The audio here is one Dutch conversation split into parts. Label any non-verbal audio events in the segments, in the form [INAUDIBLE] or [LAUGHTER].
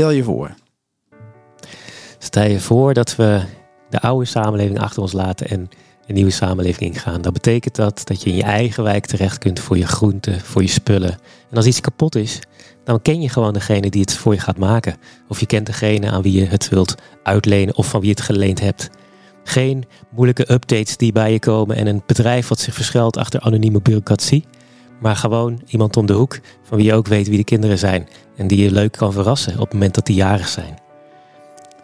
Stel je voor. Stel je voor dat we de oude samenleving achter ons laten en een nieuwe samenleving ingaan. Dat betekent dat dat je in je eigen wijk terecht kunt voor je groenten, voor je spullen. En als iets kapot is, dan ken je gewoon degene die het voor je gaat maken. Of je kent degene aan wie je het wilt uitlenen of van wie je het geleend hebt. Geen moeilijke updates die bij je komen en een bedrijf wat zich verschuilt achter anonieme bureaucratie. Maar gewoon iemand om de hoek van wie je ook weet wie de kinderen zijn. En die je leuk kan verrassen op het moment dat die jarig zijn.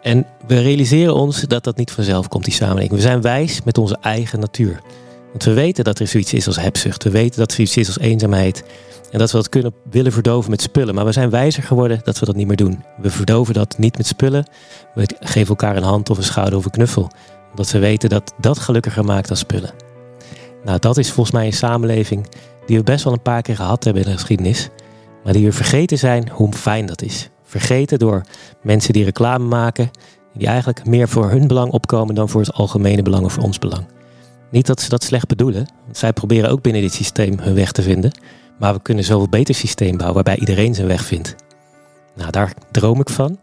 En we realiseren ons dat dat niet vanzelf komt, die samenleving. We zijn wijs met onze eigen natuur. Want we weten dat er zoiets is als hebzucht. We weten dat er zoiets is als eenzaamheid. En dat we dat kunnen willen verdoven met spullen. Maar we zijn wijzer geworden dat we dat niet meer doen. We verdoven dat niet met spullen. We geven elkaar een hand of een schouder of een knuffel. Omdat we weten dat dat gelukkiger maakt dan spullen. Nou, dat is volgens mij een samenleving die we best wel een paar keer gehad hebben in de geschiedenis. Maar die we vergeten zijn hoe fijn dat is. Vergeten door mensen die reclame maken. Die eigenlijk meer voor hun belang opkomen dan voor het algemene belang of voor ons belang. Niet dat ze dat slecht bedoelen. Want zij proberen ook binnen dit systeem hun weg te vinden. Maar we kunnen zoveel beter systeem bouwen waarbij iedereen zijn weg vindt. Nou, daar droom ik van.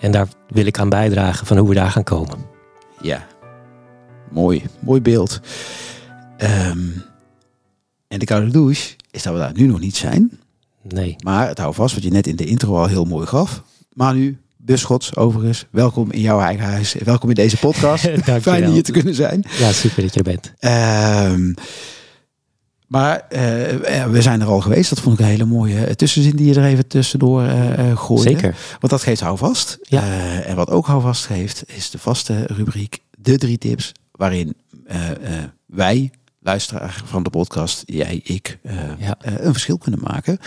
En daar wil ik aan bijdragen van hoe we daar gaan komen. Ja, mooi. Mooi beeld. Ehm, en de koude douche is dat we daar nu nog niet zijn. Nee. Maar het houdt vast wat je net in de intro al heel mooi gaf. Maar nu, Buschots overigens, welkom in jouw eigen huis. Welkom in deze podcast. [LAUGHS] Fijn hier te kunnen zijn. Ja, super dat je er bent. Ehm, maar eh, we zijn er al geweest. Dat vond ik een hele mooie tussenzin die je er even tussendoor uh, gooide. Zeker. Want dat geeft houvast. Ja. en wat ook houvast geeft, is de vaste rubriek De Drie Tips. Waarin wij, luisteraar van de podcast, jij, ik, Ja. een verschil kunnen maken.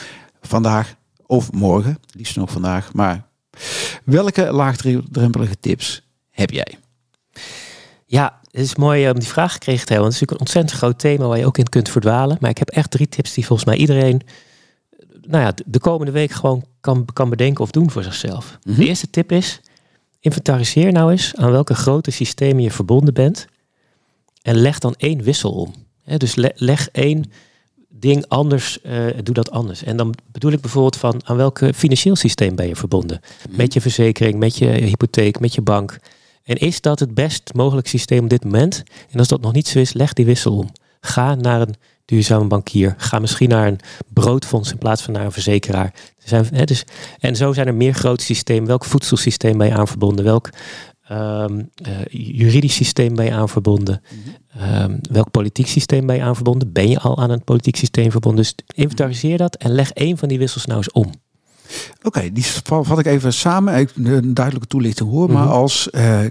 Vandaag of morgen, liefst nog vandaag. Maar welke laagdrempelige tips heb jij? Ja, het is mooi om die vraag gekregen te hebben. Want het is natuurlijk een ontzettend groot thema waar je ook in kunt verdwalen. Maar ik heb echt drie tips die volgens mij iedereen nou ja, de komende week gewoon kan, kan bedenken of doen voor zichzelf. Mhm. De eerste tip is, inventariseer nou eens aan welke grote systemen je verbonden bent. En leg dan één wissel om. Dus le- leg één ding anders, eh, doe dat anders. En dan bedoel ik bijvoorbeeld van aan welk financieel systeem ben je verbonden. Met je verzekering, met je hypotheek, met je bank. En is dat het best mogelijk systeem op dit moment? En als dat nog niet zo is, leg die wissel om. Ga naar een duurzame bankier. Ga misschien naar een broodfonds in plaats van naar een verzekeraar. Er zijn, hè, dus, en zo zijn er meer grote systemen. Welk voedselsysteem ben je aan verbonden? Welk ehm, eh, juridisch systeem ben je aan verbonden? Ehm, welk politiek systeem ben je aan verbonden? Ben je al aan een politiek systeem verbonden? Dus inventariseer dat en leg één van die wissels nou eens om. Oké, die vat ik even samen. Ik een duidelijke toelichting hoor. Maar Mhm. als eh, eh,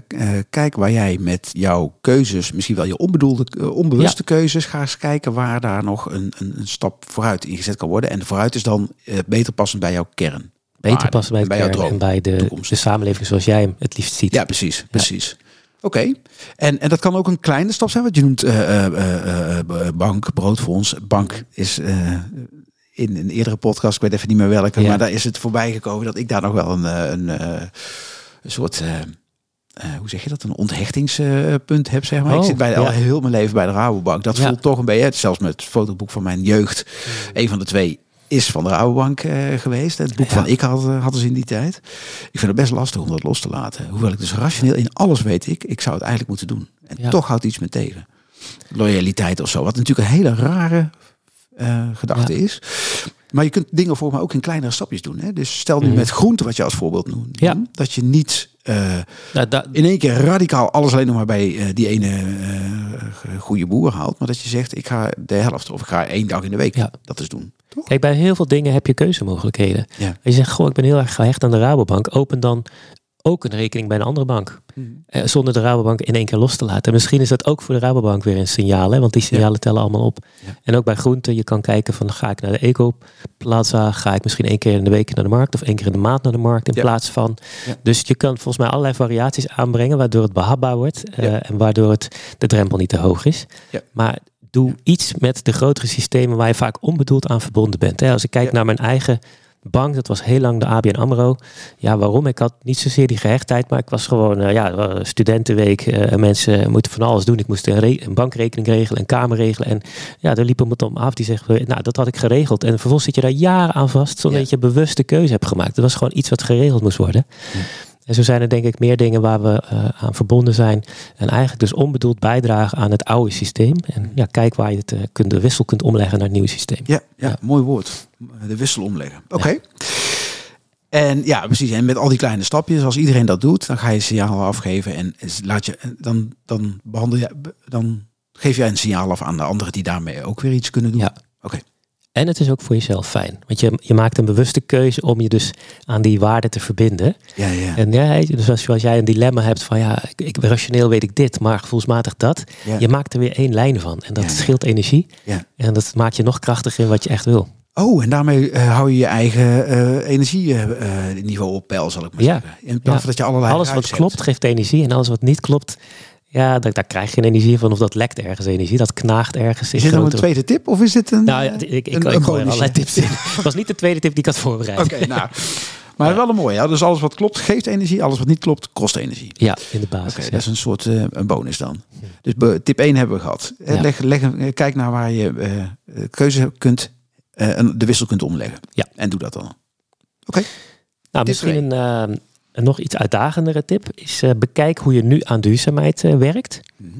kijk waar jij met jouw keuzes, misschien wel je onbedoelde, onbewuste keuzes, ga eens kijken waar daar nog een, een, een stap vooruit ingezet kan worden. En vooruit is dan beter passend bij jouw kern. Beter passen bij het bij en droom, bij de, toekomst. de samenleving zoals jij hem het liefst ziet. Ja, precies, precies. Oké, en, en dat kan ook een kleine stap zijn, wat je noemt eh, eh, eh, bank, broodfonds. Bank is in een eerdere podcast, ik weet even niet meer welke, Ja. maar daar is het voorbij gekomen dat ik daar nog wel een, een, een soort, hoe zeg je dat, een onthechtingspunt heb, zeg maar. ik Oh, zit bij, ja. al heel mijn leven bij de Rabobank. Dat Ja. voelt toch een beetje, zelfs met het fotoboek van mijn jeugd, een van de twee is van de Rabobank eh, geweest. Het boek Ja. van ik had, eh, hadden ze in die tijd. Ik vind het best lastig om dat los te laten. Hoewel ik dus rationeel in alles weet ik, ik zou het eigenlijk moeten doen. En Ja. toch houdt iets me tegen. Loyaliteit of zo. Wat natuurlijk een hele rare eh, gedachte is. Maar je kunt dingen voor me ook in kleinere stapjes doen. Hè? Dus stel nu Mhm. met groente, wat je als voorbeeld noemt. Ja. Dat je niet eh, Nou, in één keer radicaal alles alleen nog maar bij eh, die ene eh, goede boer haalt. Maar dat je zegt, ik ga de helft of ik ga één dag in de week Ja. dat eens doen. Toch? Kijk, bij heel veel dingen heb je keuzemogelijkheden. Ja. Als je zegt, goh, ik ben heel erg gehecht aan de Rabobank. Open dan ook een rekening bij een andere bank. Eh, zonder de Rabobank in één keer los te laten. En misschien is dat ook voor de Rabobank weer een signaal. Hè? Want die signalen tellen allemaal op. Ja. En ook bij groenten, je kan kijken van ga ik naar de Eco Plaza. Ga ik misschien één keer in de week naar de markt. Of één keer in de maand naar de markt in Ja. plaats van. Dus je kan volgens mij allerlei variaties aanbrengen. Waardoor het behapbaar wordt. eh. En waardoor het, de drempel niet te hoog is. Maar doe iets met de grotere systemen waar je vaak onbedoeld aan verbonden bent. Hè? Als ik kijk naar mijn eigen bank, dat was heel lang de ABN AMRO. Ja, waarom? Ik had niet zozeer die gehechtheid, maar ik was gewoon, uh, ja, studentenweek. Uh, mensen moeten van alles doen. Ik moest een, een, bankrekening regelen, een kamer regelen. En ja, daar liep iemand om af die zegt, nou, dat had ik geregeld. En vervolgens zit je daar jaren aan vast, zonder dat je bewuste keuze hebt gemaakt. Het was gewoon iets wat geregeld moest worden. Ja. En zo zijn er denk ik meer dingen waar we uh, aan verbonden zijn. En eigenlijk dus onbedoeld bijdragen aan het oude systeem. En ja, kijk waar je het, uh, kunt, de wissel kunt omleggen naar het nieuwe systeem. Ja, ja, ja. mooi woord. De wissel omleggen. Oké. Okay. En ja, precies. En met al die kleine stapjes, als iedereen dat doet, dan ga je signaal afgeven en laat je, dan, dan behandel je, dan geef jij een signaal af aan de anderen die daarmee ook weer iets kunnen doen. Ja. Oké. En het is ook voor jezelf fijn. Want je, je maakt een bewuste keuze om je dus aan die waarde te verbinden. Ja, ja. En ja, dus als, als jij een dilemma hebt van ja, ik, ik, rationeel weet ik dit, maar gevoelsmatig dat. Ja. Je maakt er weer één lijn van. En dat Ja, scheelt energie. Ja. En dat maakt je nog krachtiger in wat je echt wil. Oh, en daarmee eh, hou je je eigen eh energieniveau op peil, zal ik maar Ja. zeggen. In plaats van dat je allerlei Alles wat klopt geeft energie. En alles wat niet klopt, ja, daar, daar krijg je geen energie van. Of dat lekt ergens energie. Dat knaagt ergens. Is dit nou een tweede tip of is dit een... Nou ja, ik, ik, een- ik een gooi er bonusje? allerlei tips in. Het [LAUGHS] was niet de tweede tip die ik had voorbereid. Oké, [LAUGHS] nou. Maar wel een mooie. Ja? Dus alles wat klopt geeft energie. Alles wat niet klopt kost energie. Ja, in de Oké, basis. ja. dat is een soort eh, een bonus dan. Dus tip 1 hebben we gehad. Eh. Leg, eh, kijk naar waar je eh, keuze kunt, de wissel kunt omleggen. Ja. En doe dat dan. Nou, Tip misschien een, eh, een nog iets uitdagendere tip is eh, bekijk hoe je nu aan duurzaamheid eh, werkt. Mhm.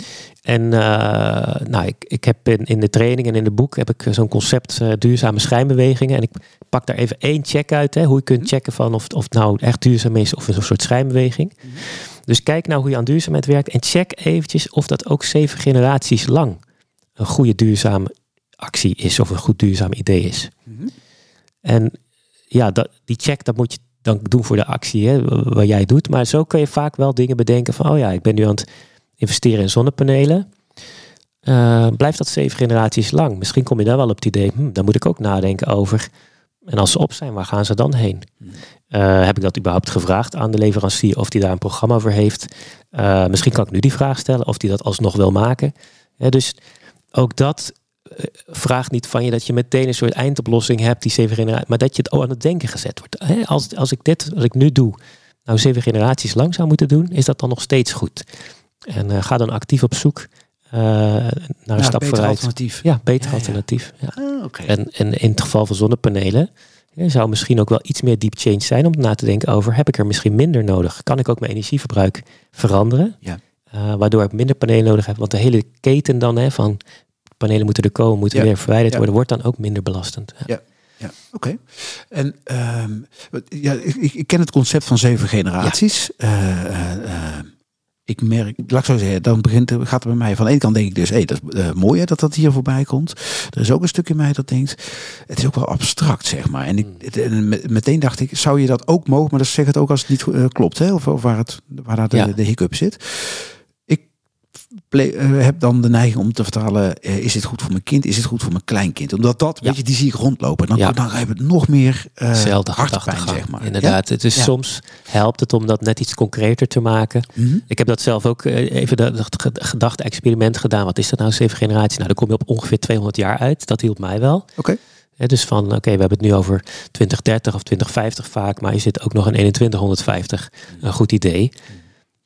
En eh, nou, ik, ik heb in, in de training en in de boek heb ik zo'n concept duurzame schijnbewegingen. En ik pak daar even één check uit. Hè, hoe je kunt Mhm. checken van of, of het nou echt duurzaam is of een soort schijnbeweging. Mhm. Dus kijk nou hoe je aan duurzaamheid werkt. En check eventjes of dat ook zeven generaties lang een goede duurzame actie is. Of een goed duurzaam idee is. En ja, dat, die check dat moet je dan doen voor de actie hè, wat jij doet. Maar zo kun je vaak wel dingen bedenken van... oh ja, ik ben nu aan het investeren in zonnepanelen. Eh, blijft dat zeven generaties lang? Misschien kom je dan wel op het idee... Hm, dan moet ik ook nadenken over... en als ze op zijn, waar gaan ze dan heen? Mhm. Eh, heb ik dat überhaupt gevraagd aan de leverancier... of die daar een programma voor heeft? Eh, misschien kan ik nu die vraag stellen... of die dat alsnog wil maken. Dus ook dat vraagt niet van je dat je meteen een soort eindoplossing hebt, die zeven generaties, maar dat je het ook aan het denken gezet wordt. Hè, Als, als ik dit, wat ik nu doe, nou zeven generaties lang zou moeten doen, is dat dan nog steeds goed? En eh, ga dan actief op zoek eh, naar een stap beter vooruit. alternatief. Ja, beter Ja, alternatief. Ja. Ah, Oké. En, en in het geval van zonnepanelen hè, zou misschien ook wel iets meer deep change zijn om na te denken over, heb ik er misschien minder nodig? Kan ik ook mijn energieverbruik veranderen? Ja. Eh, waardoor ik minder panelen nodig heb. Want de hele keten dan hè, van panelen moeten er komen, moeten Ja. weer verwijderd worden, wordt dan ook minder belastend. Ja. Ja, oké. En ehm, ja, ik, ik- ken het concept van zeven generaties. Eh, eh, eh, ik merk, laat ik zo zeggen, dan begint, gaat het bij mij van de ene kant denk ik dus, hé, dat is eh, mooi hè, dat dat hier voorbij komt. Er is ook een stuk in mij dat denkt, het is ook wel abstract, zeg maar. En, ik, Hmm. het- en met- meteen dacht ik, zou je dat ook mogen, maar dat zeg het ook als het niet klopt, hè, of, of waar, het, waar daar de, Ja. de hiccup zit. Eh, heb dan de neiging om te vertalen, eh, is dit goed voor mijn kind, is dit goed voor mijn kleinkind? Omdat dat, Ja. weet je, die zie ik rondlopen. Dan, Ja. dan heb het nog meer Zelfde hartpijn, gedachtegang, zeg maar. Inderdaad. Het is soms helpt het om dat net iets concreter te maken. Mhm. Ik heb dat zelf ook even dat dat ge- gedachte-experiment gedaan. Wat is dat nou, zeven generaties? Nou, dan kom je op ongeveer 200 jaar uit. Dat hielp mij wel. Oké. Dus van, oké, we hebben het nu over 2030 of 2050 vaak, maar is dit ook nog in 2150 een goed idee?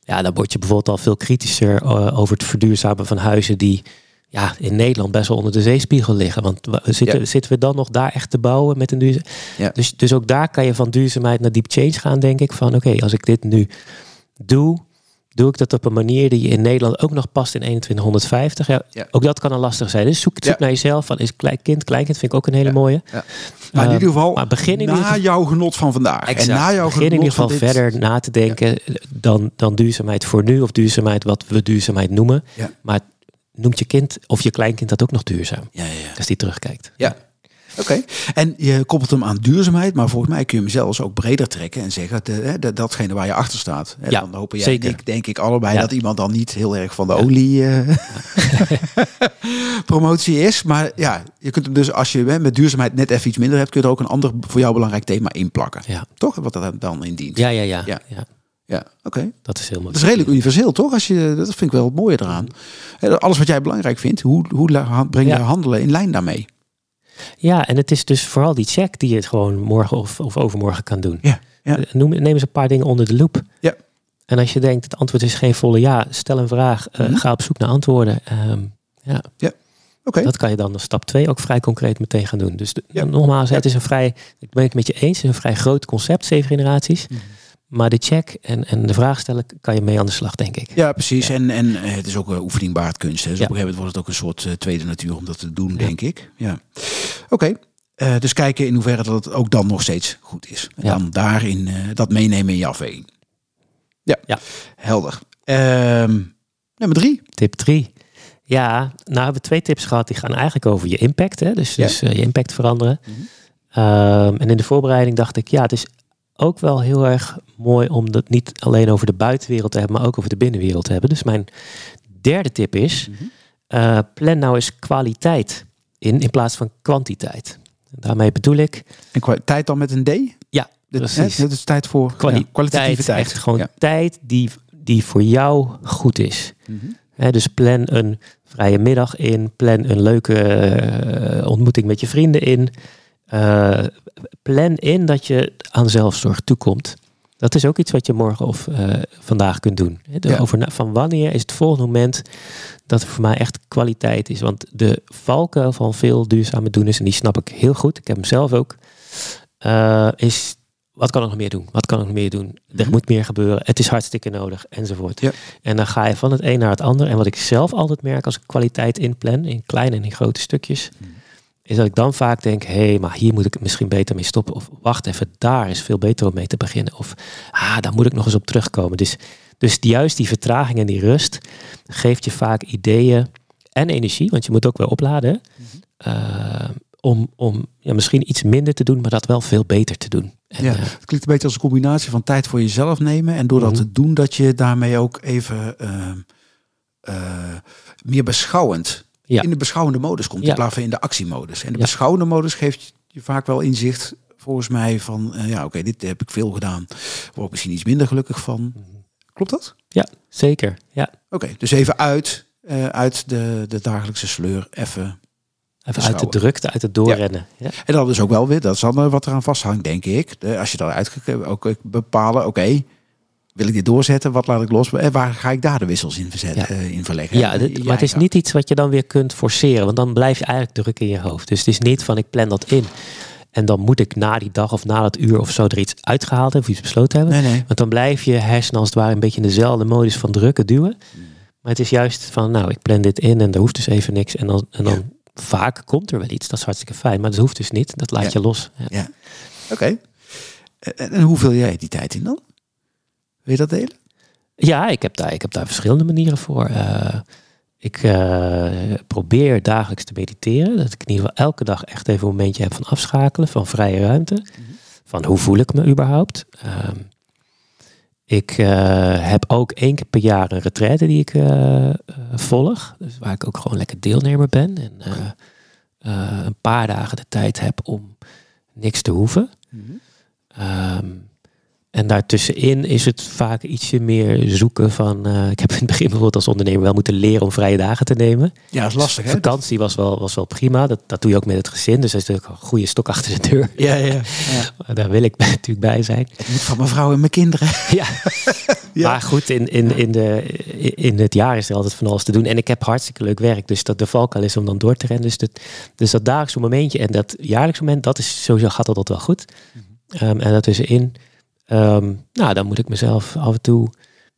Ja, dan word je bijvoorbeeld al veel kritischer eh, over het verduurzamen van huizen die ja, in Nederland best wel onder de zeespiegel liggen. Want zitten, Ja. zitten we dan nog daar echt te bouwen met een duurzaam... Ja. Dus, dus ook daar kan je van duurzaamheid naar deep change gaan, denk ik. Van oké, als ik dit nu doe, doe ik dat op een manier die in Nederland ook nog past in 2150. Ja, Ja. Ook dat kan een lastig zijn. Dus zoek, zoek Ja. naar jezelf. Van, is klein kind, kleinkind vind ik ook een hele Ja. mooie. Maar in Eh, ieder geval, maar begin in na ieder geval- jouw genot van vandaag. Exact. En na jouw Begin in genot ieder geval dit- verder na te denken dan, dan duurzaamheid voor nu of duurzaamheid wat we duurzaamheid noemen. Ja. Maar noemt je kind of je kleinkind dat ook nog duurzaam? Ja, ja, ja. Als die terugkijkt. Ja. Oké, en je koppelt hem aan duurzaamheid, maar volgens mij kun je hem zelfs ook breder trekken en zeggen de, datgene waar je achter staat. Ja, dan hopen jij zeker. ik, denk ik allebei Ja. dat iemand dan niet heel erg van de olie eh, [LAUGHS] promotie is. Maar ja, je kunt hem dus als je met duurzaamheid net even iets minder hebt, kun je er ook een ander voor jou belangrijk thema inplakken. Ja, Toch? Wat dat dan indient. ja, ja. ja, Ja. ja. Ja, oké. dat is heel mooi. Dat is redelijk universeel, toch? Als je, dat vind ik wel het mooie eraan. Hè, Alles wat jij belangrijk vindt, hoe, hoe breng je Ja. handelen in lijn daarmee? Ja, en het is dus vooral die check die je het gewoon morgen of, of overmorgen kan doen. Ja, ja. Noem, neem eens een paar dingen onder de loep. Ja. En als je denkt, het antwoord is geen volle ja, stel een vraag, eh, Mhm. ga op zoek naar antwoorden. Ehm, ja, Oké. dat kan je dan als stap 2 ook vrij concreet meteen gaan doen. Dus de- Ja. nogmaals, Ja. het is een vrij, ik ben het met je eens, het is een vrij groot concept, zeven generaties. Mhm. Maar de check en, en de vraag stellen kan je mee aan de slag, denk ik. Ja, precies. En, en eh, het is ook een oefening baard kunst. Hè. Dus Ja. op een gegeven moment wordt het ook een soort eh, tweede natuur om dat te doen, denk ik. Ja. Oké. Eh, dus kijken in hoeverre dat het ook dan nog steeds goed is. En dan daarin eh, dat meenemen in je afweging. Ja, Ja. helder. Ehm, nummer drie. Tip 3. Ja, nou hebben we twee tips gehad die gaan eigenlijk over je impact. Hè? Dus, Ja. dus eh, je impact veranderen. Mhm. Ehm, en in de voorbereiding dacht ik, ja, het is ook wel heel erg mooi om dat niet alleen over de buitenwereld te hebben, maar ook over de binnenwereld te hebben. Dus mijn derde tip is, Mhm. eh, plan nou eens kwaliteit in in plaats van kwantiteit. Daarmee bedoel ik En tijd dan met een D? Ja, precies. hè, is tijd voor kwali- ja, kwalitatieve tijd, echt gewoon Ja. tijd die, die voor jou goed is. Hè, dus plan een vrije middag in, plan een leuke eh, ontmoeting met je vrienden in. Eh, plan in dat je aan zelfzorg toekomt. Dat is ook iets wat je morgen of eh, vandaag kunt doen. Ja. over van wanneer is het volgende moment dat er voor mij echt kwaliteit is. Want de valkuil van veel duurzame doeners, en die snap ik heel goed, ik heb hem zelf ook, eh, is wat kan ik nog meer doen? Wat kan ik nog meer doen? Er Mhm. moet meer gebeuren. Het is hartstikke nodig, enzovoort. Ja. En dan ga je van het een naar het ander. En wat ik zelf altijd merk als ik kwaliteit inplan, in kleine en in grote stukjes, Mhm. Is dat ik dan vaak denk, hé, hey, maar hier moet ik het misschien beter mee stoppen. Of wacht even, daar is veel beter om mee te beginnen. Of ah, daar moet ik nog eens op terugkomen. Dus, dus juist die vertraging en die rust geeft je vaak ideeën en energie, want je moet ook wel opladen. Mhm. eh, om om ja, misschien iets minder te doen, maar dat wel veel beter te doen. En, Ja. eh, Het klinkt een beetje als een combinatie van tijd voor jezelf nemen. En door dat Mhm. te doen, dat je daarmee ook even ehm, eh, meer beschouwend Ja. in de beschouwende modus komt. In plaats van in de actiemodus. En de beschouwende modus geeft je vaak wel inzicht, volgens mij, van eh, ja, oké, dit heb ik veel gedaan. Word ik misschien iets minder gelukkig van. Klopt dat? ja, zeker. Ja. Oké, dus even uit, eh, uit de, de dagelijkse sleur, even. Even uit de drukte, uit het doorrennen. Ja. En dat is ook wel weer, dat is dan eh, wat eraan vasthangt, denk ik. De, als je dan uit ook bepalen, oké, wil ik dit doorzetten? Wat laat ik los? En waar ga ik daar de wissels in, Ja. eh, in verleggen? Ja, dit- maar het is niet iets wat je dan weer kunt forceren. Want dan blijf je eigenlijk druk in je hoofd. Dus het is niet van ik plan dat in. En dan moet ik na die dag of na dat uur of zo er iets uitgehaald hebben. Of iets besloten hebben. Nee, nee. Want dan blijf je hersenen als het ware een beetje in dezelfde modus van drukken, duwen. Maar het is juist van nou, ik plan dit in en er hoeft dus even niks. En dan, en dan vaak komt er wel iets. Dat is hartstikke fijn. Maar dat hoeft dus niet. Dat laat Ja. je los. Ja. Oké. En, en hoe vul jij die tijd in dan? Wil je dat delen? Ja, ik heb daar, ik heb daar verschillende manieren voor. Eh, ik eh, probeer dagelijks te mediteren. Dat ik in ieder geval elke dag echt even een momentje heb van afschakelen, van vrije ruimte. Van hoe voel ik me überhaupt? Ehm, ik eh, heb ook één keer per jaar een retraite die ik volg. Dus waar ik ook gewoon lekker deelnemer ben. En een paar dagen de tijd heb om niks te hoeven. Ehm, en daartussenin is het vaak ietsje meer zoeken van... eh, ik heb in het begin bijvoorbeeld als ondernemer wel moeten leren om vrije dagen te nemen. Ja, dat is lastig hè? Vakantie was wel, was wel prima. Dat, dat doe je ook met het gezin. Dus dat is natuurlijk een goede stok achter de deur. Ja, ja. [LAUGHS] ja. Daar wil ik [LAUGHS] natuurlijk bij zijn. Moet van mijn vrouw en mijn kinderen. [LAUGHS] Ja. Ja. Maar goed, in, in, in, de, in het jaar is er altijd van alles te doen. En ik heb hartstikke leuk werk. Dus dat de valkuil is om dan door te rennen. Dus dat, dus dat dagelijkse momentje en dat jaarlijkse moment, dat is sowieso gaat altijd wel goed. Ehm, en daartussenin, ehm, nou, dan moet ik mezelf af en toe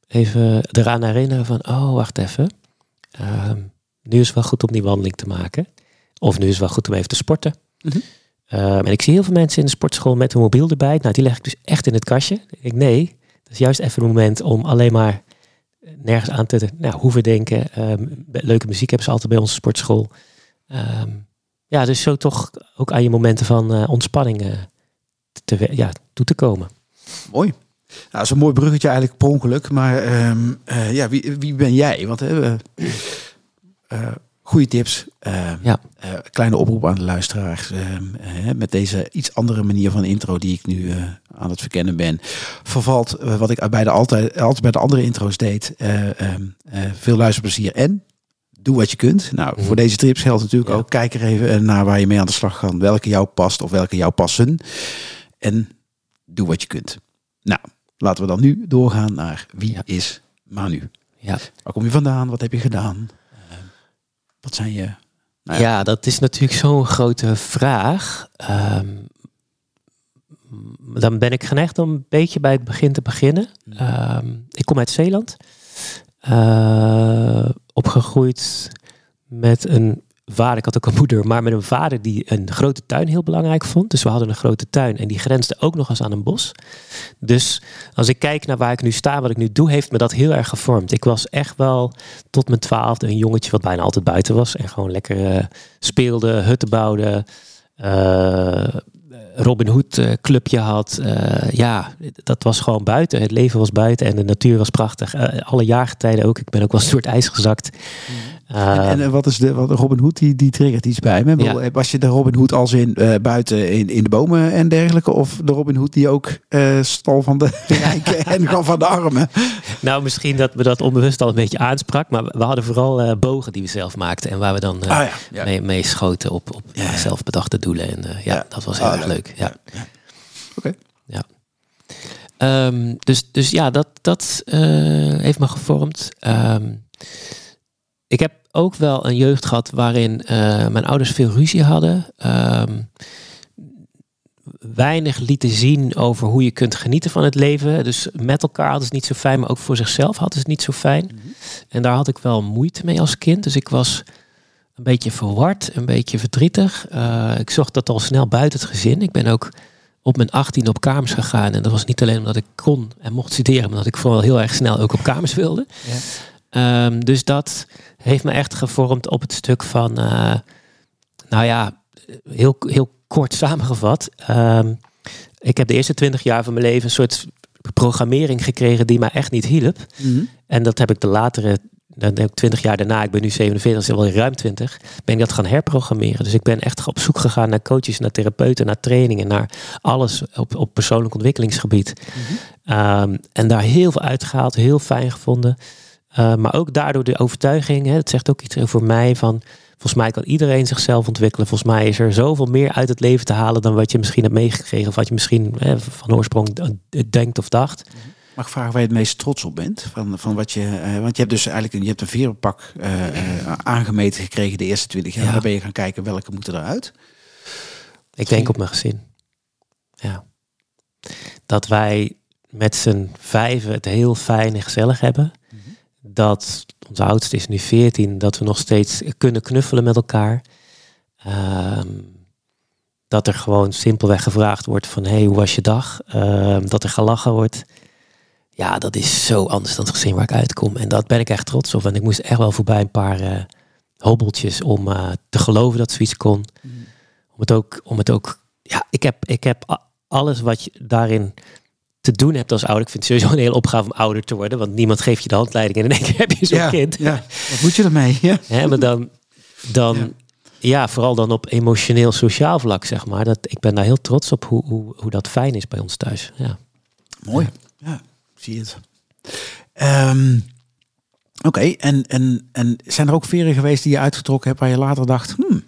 even eraan herinneren van, oh, wacht even. Ehm, nu is het wel goed om die wandeling te maken. Of nu is het wel goed om even te sporten. Mhm. Ehm, en ik zie heel veel mensen in de sportschool met een mobiel erbij. Nou, die leg ik dus echt in het kastje. Ik denk, nee, dat is juist even een moment om alleen maar nergens aan te nou, hoeven denken. Leuke muziek hebben ze altijd bij onze sportschool. Ja, dus zo toch ook aan je momenten van eh, ontspanning eh, te, ja, toe te komen. Mooi. Nou, dat is een mooi bruggetje eigenlijk per ongeluk. Maar ehm, eh, ja, wie, wie ben jij? Want eh, goede tips. eh, Ja. eh, kleine oproep aan de luisteraars. ehm, eh, met deze iets andere manier van intro die ik nu aan het verkennen ben. Vervalt wat ik bij de altijd, altijd bij de andere intro's deed. ehm, veel luisterplezier en doe wat je kunt. Nou, Mhm. voor deze trips geldt natuurlijk Ja. ook. Kijk er even naar waar je mee aan de slag gaat. Welke jou past of welke jou passen. En doe wat je kunt. Nou, laten we dan nu doorgaan naar wie Ja. is Manu. Ja. Waar kom je vandaan? Wat heb je gedaan? Eh, wat zijn je... Nou ja. dat is natuurlijk zo'n grote vraag. Ehm, dan ben ik geneigd om een beetje bij het begin te beginnen. Ehm, ik kom uit Zeeland. Eh, opgegroeid met een vader, ik had ook een moeder, maar met een vader die een grote tuin heel belangrijk vond. Dus we hadden een grote tuin en die grensde ook nog eens aan een bos. Dus als ik kijk naar waar ik nu sta, wat ik nu doe, heeft me dat heel erg gevormd. Ik was echt wel tot mijn twaalfde een jongetje wat bijna altijd buiten was en gewoon lekker eh, speelde, hutten bouwde. eh, Robin Hood eh, clubje had. Ja, dat was gewoon buiten. Het leven was buiten en de natuur was prachtig. Eh, alle jaargetijden ook. Ik ben ook wel eens door het ijs gezakt. En, En, eh, wat is de wat Robin Hood die, die triggert iets bij me? Ja. Was je de Robin Hood als in eh, buiten in, in de bomen en dergelijke, of de Robin Hood die ook eh, stal van de [LAUGHS] rijken en gaf van de armen? nou, misschien dat me dat onbewust al een beetje aansprak. Maar we hadden vooral eh, bogen die we zelf maakten. En waar we dan Ah ja, ja. mee, mee schoten op, op Ja, ja. zelf bedachte doelen. En ja, dat was heel Ah, erg leuk. Ja. Oké. Ja. Ehm, dus, dus ja, dat, dat heeft me gevormd. Ehm, ik heb ook wel een jeugd gehad waarin eh, mijn ouders veel ruzie hadden. Ehm, weinig lieten zien over hoe je kunt genieten van het leven. Dus met elkaar hadden ze het niet zo fijn, maar ook voor zichzelf hadden ze het niet zo fijn. En daar had ik wel moeite mee als kind. Dus ik was een beetje verward, een beetje verdrietig. Eh, ik zocht dat al snel buiten het gezin. Ik ben ook op mijn 18 op kamers gegaan. En dat was niet alleen omdat ik kon en mocht studeren, maar omdat ik vooral heel erg snel ook op kamers wilde. Ehm, dus dat heeft me echt gevormd op het stuk van, eh, nou ja, heel, heel kort samengevat. Ehm, ik heb de eerste 20 jaar van mijn leven een soort programmering gekregen die mij echt niet hielp. Mhm. En dat heb ik de latere, dan heb ik 20 jaar daarna, ik ben nu 47, dus wel ruim 20, ben ik dat gaan herprogrammeren. Dus ik ben echt op zoek gegaan naar coaches, naar therapeuten, naar trainingen, naar alles op, op persoonlijk ontwikkelingsgebied. Ehm, en daar heel veel uitgehaald, heel fijn gevonden. Uh, maar ook daardoor de overtuiging, hè, het zegt ook iets over mij van, volgens mij kan iedereen zichzelf ontwikkelen. Volgens mij is er zoveel meer uit het leven te halen dan wat je misschien hebt meegekregen of wat je misschien hè, van oorsprong denkt of dacht. Mag ik vragen waar je het meest trots op bent? Van, van wat je, uh, want je hebt dus eigenlijk een, je hebt een verenpak uh, aangemeten gekregen de eerste 20 jaar. Ja. Dan ben je gaan kijken welke moeten eruit. Ik denk op mijn gezin. Ja. Dat wij met z'n vijven het heel fijn en gezellig hebben. Mm -hmm. Dat onze oudste is nu 14, dat we nog steeds kunnen knuffelen met elkaar. Um, dat er gewoon simpelweg gevraagd wordt van hey, hoe was je dag? Um, dat er gelachen wordt. Ja, dat is zo anders dan het gezin waar ik uitkom. En dat ben ik echt trots op. En ik moest echt wel voorbij een paar uh, hobbeltjes om uh, te geloven dat zoiets kon. Mm. Om het ook, om het ook, ja, ik heb, ik heb alles wat je daarin te doen hebt als ouder. Ik vind het sowieso een hele opgave om ouder te worden, want niemand geeft je de handleiding en in één keer heb je zo'n ja, kind. Ja. Wat moet je ermee? Ja. Hè, maar dan, dan ja. ja. vooral dan op emotioneel, sociaal vlak, zeg maar. Dat, ik ben daar heel trots op hoe, hoe, hoe dat fijn is bij ons thuis. Ja. Mooi. Ja, zie je het. Um, Oké, okay. en, en, en zijn er ook veren geweest die je uitgetrokken hebt waar je later dacht, hmm,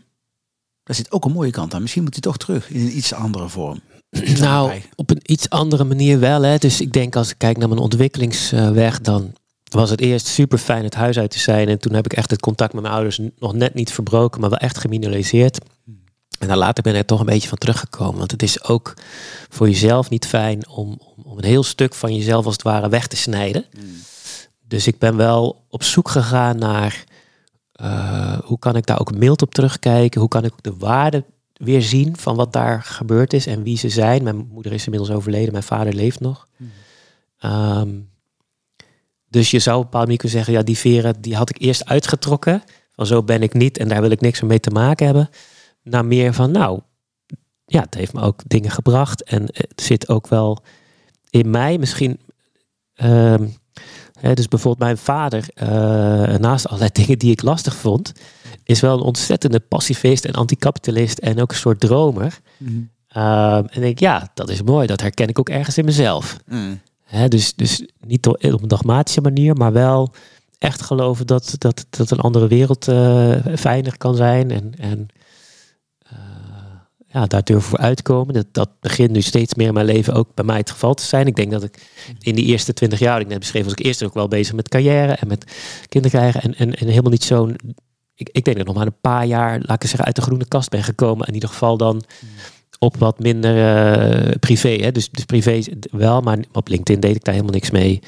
daar zit ook een mooie kant aan. Misschien moet hij toch terug in een iets andere vorm. [CLEARS THROAT] Nou, op een iets andere manier wel. Hè. Dus ik denk als ik kijk naar mijn ontwikkelingsweg, dan was het eerst super fijn het huis uit te zijn. En toen heb ik echt het contact met mijn ouders nog net niet verbroken, maar wel echt geminimaliseerd. En daar later ben ik er toch een beetje van teruggekomen. Want het is ook voor jezelf niet fijn om, om, om een heel stuk van jezelf als het ware weg te snijden. Mm. Dus ik ben wel op zoek gegaan naar uh, hoe kan ik daar ook mild op terugkijken? Hoe kan ik de waarde weer zien van wat daar gebeurd is en wie ze zijn. Mijn moeder is inmiddels overleden, mijn vader leeft nog. Um, dus je zou op een bepaalde manier kunnen zeggen, ja, die veren die had ik eerst uitgetrokken. Van zo ben ik niet en daar wil ik niks mee te maken hebben. Naar meer van, nou, ja, het heeft me ook dingen gebracht. En het zit ook wel in mij misschien. Um, hè, dus bijvoorbeeld mijn vader, uh, naast allerlei [LAUGHS] dingen die ik lastig vond, is wel een ontzettende pacifist en anticapitalist en ook een soort dromer. Mm. Uh, en ik denk, ja, dat is mooi. Dat herken ik ook ergens in mezelf. Mm. Hè, dus, dus niet op een dogmatische manier, maar wel echt geloven dat, dat, dat een andere wereld uh, fijner kan zijn. En, en uh, ja, daar durven voor uitkomen. Dat, dat begint nu steeds meer in mijn leven ook bij mij het geval te zijn. Ik denk dat ik in die eerste twintig jaar, ik net beschreef, was ik eerst ook wel bezig met carrière en met kinderen krijgen. En, en, en helemaal niet zo'n. Ik, ik denk dat ik nog maar een paar jaar, laat ik zeggen, uit de groene kast ben gekomen. In ieder geval dan op wat minder uh, privé. Hè? Dus, dus privé wel, maar op LinkedIn deed ik daar helemaal niks mee.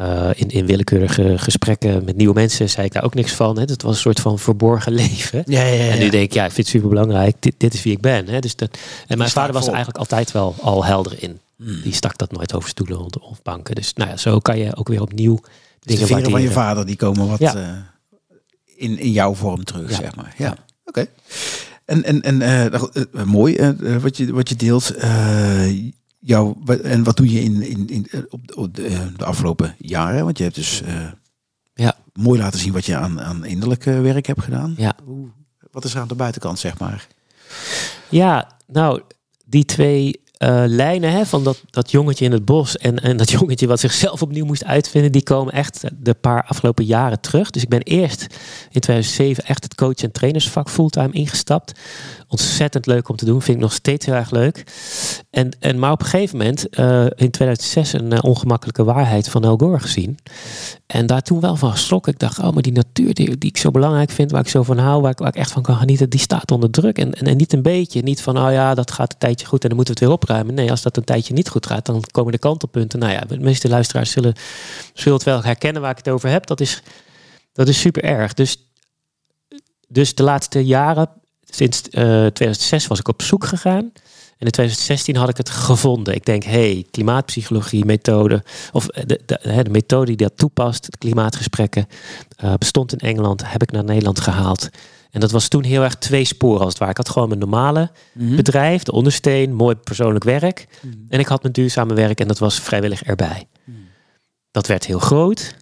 Uh, in, in willekeurige gesprekken met nieuwe mensen zei ik daar ook niks van. Hè? Het was een soort van verborgen [LAUGHS] leven. Ja, ja, ja, en nu denk ik, ja, ik vind het super belangrijk. Dit, dit is wie ik ben. Hè? Dus dat, en mijn vader was er eigenlijk altijd wel al helder in. Hmm. Die stak dat nooit over stoelen of banken. Dus nou ja, zo kan je ook weer opnieuw dus dingen de van je vader die komen wat uh, in, in jouw vorm terug, zeg maar. Ja, oké. En, en, en uh, mooi uh, wat, je, wat je deelt. jou, en wat doe je in, in, in, op, op de, de, afgelopen jaren? Want je hebt dus ja. mooi laten zien wat je aan, aan innerlijk werk hebt gedaan. Ja. wat is er aan de buitenkant, zeg maar? Ja, nou, die twee uh, lijnen hè, van dat, dat jongetje in het bos en, en dat [LAUGHS] jongetje wat zichzelf opnieuw moest uitvinden, die komen echt de paar afgelopen jaren terug. Dus ik ben eerst in 2007 echt het coach- en trainersvak fulltime ingestapt ontzettend leuk om te doen. Vind ik nog steeds heel erg leuk. En, en, maar op een gegeven moment, uh, in 2006, een uh, ongemakkelijke waarheid van El Gore gezien. En daar toen wel van geschrokken. Ik dacht, oh, maar die natuur die, ik zo belangrijk vind, waar ik zo van hou, waar ik, waar ik echt van kan genieten, die staat onder druk. En, en, niet een beetje. Niet van, oh ja, dat gaat een tijdje goed en dan moeten we het weer opruimen. Nee, als dat een tijdje niet goed gaat, dan komen de kantelpunten. Nou ja, de meeste luisteraars zullen, zullen het wel herkennen waar ik het over heb. Dat is, dat is super erg. Dus, dus de laatste jaren sinds uh, eh, 2006 was ik op zoek gegaan. En in 2016 had ik het gevonden. Ik denk, hey, klimaatpsychologie, methode, of eh, de, de, de, methode die dat toepast, de klimaatgesprekken, uh, bestond in Engeland, heb ik naar Nederland gehaald. En dat was toen heel erg twee sporen als het ware. Ik had gewoon mijn normale mhm. bedrijf, de ondersteun, mooi persoonlijk werk. Mhm. En ik had mijn duurzame werk en dat was vrijwillig erbij. Mhm. Dat werd heel groot.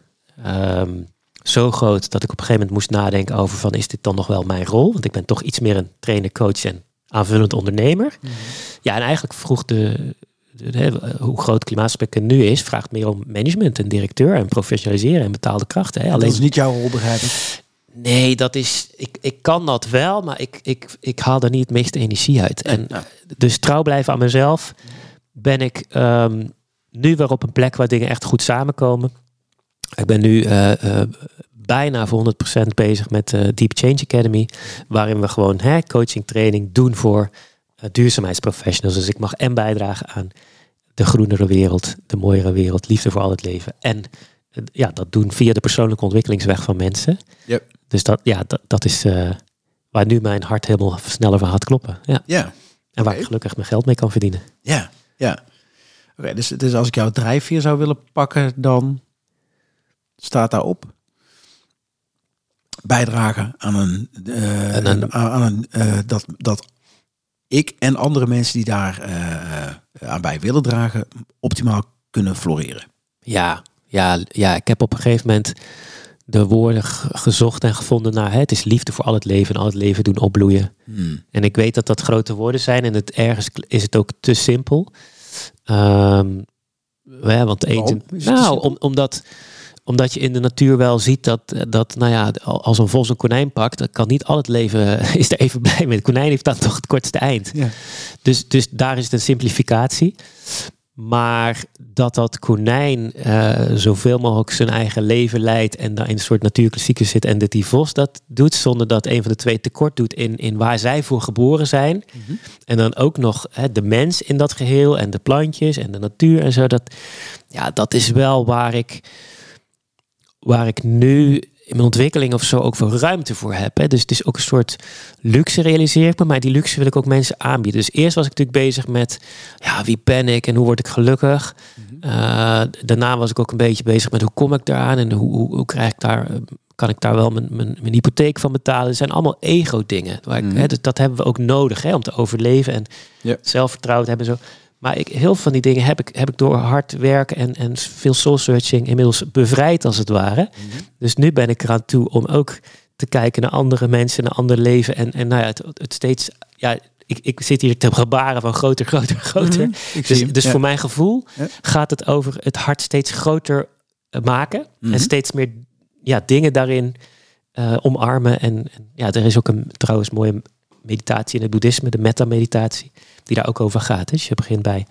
Um, zo groot dat ik op een gegeven moment moest nadenken over van is dit dan nog wel mijn rol? Want ik ben toch iets meer een trainer, coach en aanvullend ondernemer. Mhm. Ja, en eigenlijk vroeg de, de, hoe groot klimaatspectrum nu is, vraagt meer om management en directeur en professionaliseren en betaalde krachten. Hè. Alleen, dat is niet jouw rol, begrijp ik. Nee, dat is, ik, ik kan dat wel, maar ik, ik, ik haal er niet het meeste energie uit. En dus trouw blijven aan mezelf ben ik um, nu weer op een plek waar dingen echt goed samenkomen. Ik ben nu uh, bijna voor 100% bezig met de Deep Change Academy. Waarin we gewoon hè, coaching, training doen voor duurzaamheidsprofessionals. Dus ik mag en bijdragen aan de groenere wereld, de mooiere wereld, liefde voor al het leven. En ja, dat doen via de persoonlijke ontwikkelingsweg van mensen. Yep. Dus dat, ja, dat, dat is waar nu mijn hart helemaal sneller van gaat kloppen. Ja. ja. En waar ik gelukkig mijn geld mee kan verdienen. Ja, ja. Oké, dus, dus als ik jouw drijfveer zou willen pakken, dan staat daarop bijdragen aan een, uh, een aan een uh, dat, dat ik en andere mensen die daar uh, aan bij willen dragen, optimaal kunnen floreren. Ja, ja, ja, ik heb op een gegeven moment de woorden gezocht en gevonden naar het is liefde voor al het leven en al het leven doen opbloeien. Hmm. En ik weet dat dat grote woorden zijn en het ergens is het ook te simpel. Um, ja, want eten, nou, om, omdat omdat je in de natuur wel ziet dat, dat nou ja, als een vos een konijn pakt, dan kan niet al het leven [LAUGHS] is er even blij mee. Het konijn heeft dan toch het kortste eind. Ja. Dus, dus daar is het een simplificatie. Maar dat dat konijn uh, zoveel mogelijk zijn eigen leven leidt en daar in een soort natuurklassieker zit en dat die vos dat doet zonder dat een van de twee tekort doet in, in waar zij voor geboren zijn. Mhm. En dan ook nog hè, de mens in dat geheel en de plantjes en de natuur en zo. Dat, ja, dat is wel waar ik waar ik nu in mijn ontwikkeling of zo ook veel ruimte voor heb. Hè. Dus het is ook een soort luxe realiseer ik me, maar die luxe wil ik ook mensen aanbieden. Dus eerst was ik natuurlijk bezig met, ja, wie ben ik en hoe word ik gelukkig? Mhm. Eh, daarna was ik ook een beetje bezig met hoe kom ik daaraan en hoe, hoe, hoe krijg ik daar, kan ik daar wel mijn, mijn, mijn hypotheek van betalen? Het zijn allemaal ego dingen. Waar ik, mhm. hè, dus dat hebben we ook nodig hè, om te overleven en zelfvertrouwen te hebben. Zo. Maar ik, heel veel van die dingen heb ik, heb ik door hard werken en, en veel soul searching inmiddels bevrijd als het ware. Mhm. Dus nu ben ik eraan toe om ook te kijken naar andere mensen, naar ander leven. En, en nou ja, het, het steeds, ja, ik, ik zit hier te gebaren van groter, [LAUGHS] groter, groter. Mhm. Dus, dus voor mijn gevoel gaat het over het hart steeds groter maken. En mhm. steeds meer ja, dingen daarin eh, omarmen. En, en, ja, er is ook een trouwens mooie meditatie in het boeddhisme, de metta-meditatie, die daar ook over gaat. Dus je begint bij